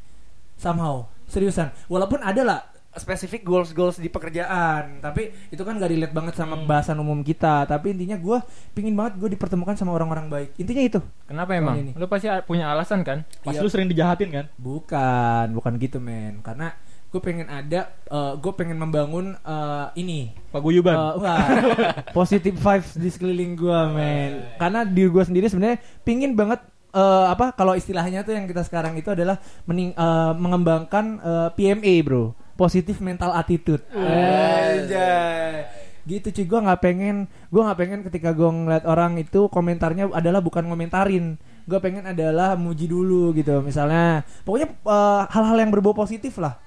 Somehow. Seriusan. Walaupun ada lah spesifik goals goals di pekerjaan tapi itu kan gak relate banget sama bahasan umum kita tapi intinya gue pingin banget gue dipertemukan sama orang-orang baik intinya itu Kenapa emang? ini. Lu pasti punya alasan kan? Pas Iya. lu sering dijahatin kan? bukan bukan gitu men karena gue pengen ada gue pengen membangun eh, ini Paguyuban. Eh, enggak. positive vibes di sekeliling gua men karena diri gua sendiri sebenarnya pingin banget eh, apa kalau istilahnya tuh yang kita sekarang itu adalah mening, eh, mengembangkan eh, PMA bro positive mental attitude Anjay. gitu cuy gua nggak pengen gua nggak pengen ketika gua ngeliat orang itu komentarnya adalah bukan ngomentarin gue pengen adalah muji dulu gitu misalnya pokoknya eh, hal-hal yang berbau positif lah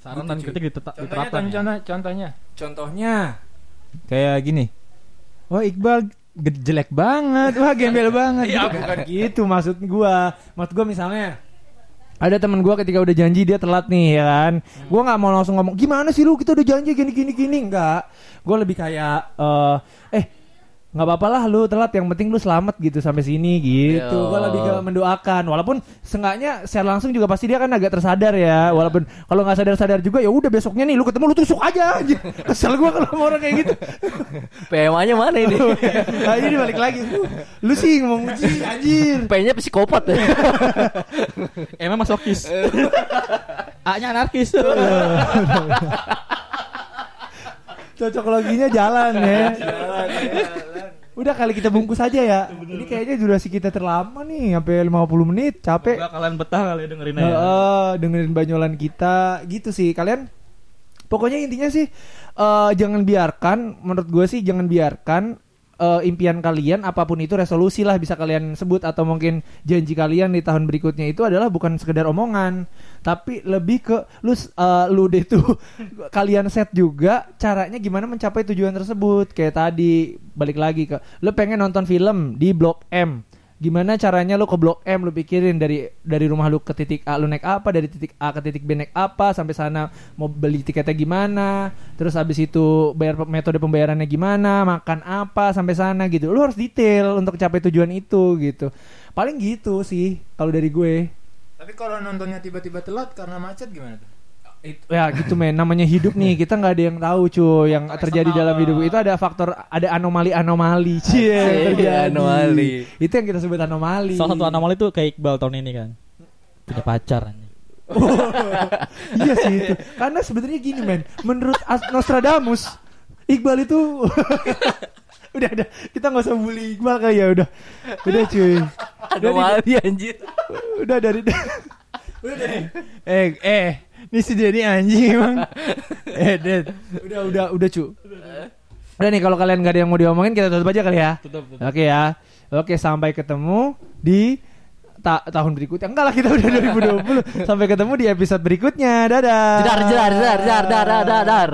Saran dan kritik diteta- Contohnya, diterapkan. ya. contohnya, contohnya. contohnya Kayak gini. Wah Iqbal jelek banget. Wah gembel banget. Ya Gitu. bukan gitu maksud gua. Maksud gua misalnya ada temen gua ketika udah janji dia telat nih ya kan. Gua nggak mau langsung ngomong gimana sih lu kita udah janji gini gini gini enggak. Gua lebih kayak eh eh nggak apa-apa lah lu telat yang penting lu selamat gitu sampai sini gitu. Yo. Gua lebih ke mendoakan walaupun seenggaknya secara langsung juga pasti dia kan agak tersadar ya. Walaupun kalau nggak sadar-sadar juga ya udah besoknya nih lu ketemu lu tusuk aja anjir. Kesel gua kalau sama orang kayak gitu. PMA-nya mana ini? nah, ini balik lagi. Lu sih ngomong muji anjir. P-nya psikopat ya. Emang masokis. A-nya anarkis. Cocok loginya jalan ya. Udah kali kita bungkus aja ya. Ini kayaknya durasi kita terlama nih, sampai 50 menit, capek. Semoga kalian betah kali ya. Heeh, dengerin banyolan kita gitu sih. Kalian pokoknya intinya sih eh, jangan biarkan menurut gue sih jangan biarkan eh, impian kalian apa pun itu resolusi lah bisa kalian sebut atau mungkin janji kalian di tahun berikutnya itu adalah bukan sekedar omongan tapi lebih ke lu eh, lu deh tuh kalian set juga caranya gimana mencapai tujuan tersebut. Kayak tadi balik lagi ke lu pengen nonton film di Blok M gimana caranya lu ke blok M lu pikirin dari dari rumah lu ke titik A lu naik apa dari titik A ke titik B naik apa sampai sana mau beli tiketnya gimana terus habis itu bayar metode pembayarannya gimana makan apa sampai sana gitu. Lu harus detail untuk capai tujuan itu gitu. Paling gitu sih kalau dari gue. Tapi kalau nontonnya tiba-tiba telat karena macet gimana tuh? Itu- ya gitu men namanya hidup nih kita nggak ada yang tahu cuy yang terjadi dalam hidup itu ada faktor ada anomali anomali cie Iya, anomali. itu yang kita sebut anomali Salah satu anomali itu kayak Iqbal tahun ini kan. Punya pacar anjing. iya sih itu. Karena sebenarnya gini men, menurut As- Nostradamus, Iqbal itu udah udah kita nggak usah bully Iqbal kali ya udah udah cuy Anomali anjir. udah dari Udah deh. Eh, eh, ini si Dedi anjing emang. eh, Ded. udah udah udah cu udah nih kalau kalian nggak ada yang mau diomongin kita tutup aja kali ya Tutup, tutup. oke ya oke sampai ketemu di ta- tahun berikutnya enggak lah kita udah 2020 sampai ketemu di episode berikutnya dadah Jedar jedar jedar jedar jedar jedar.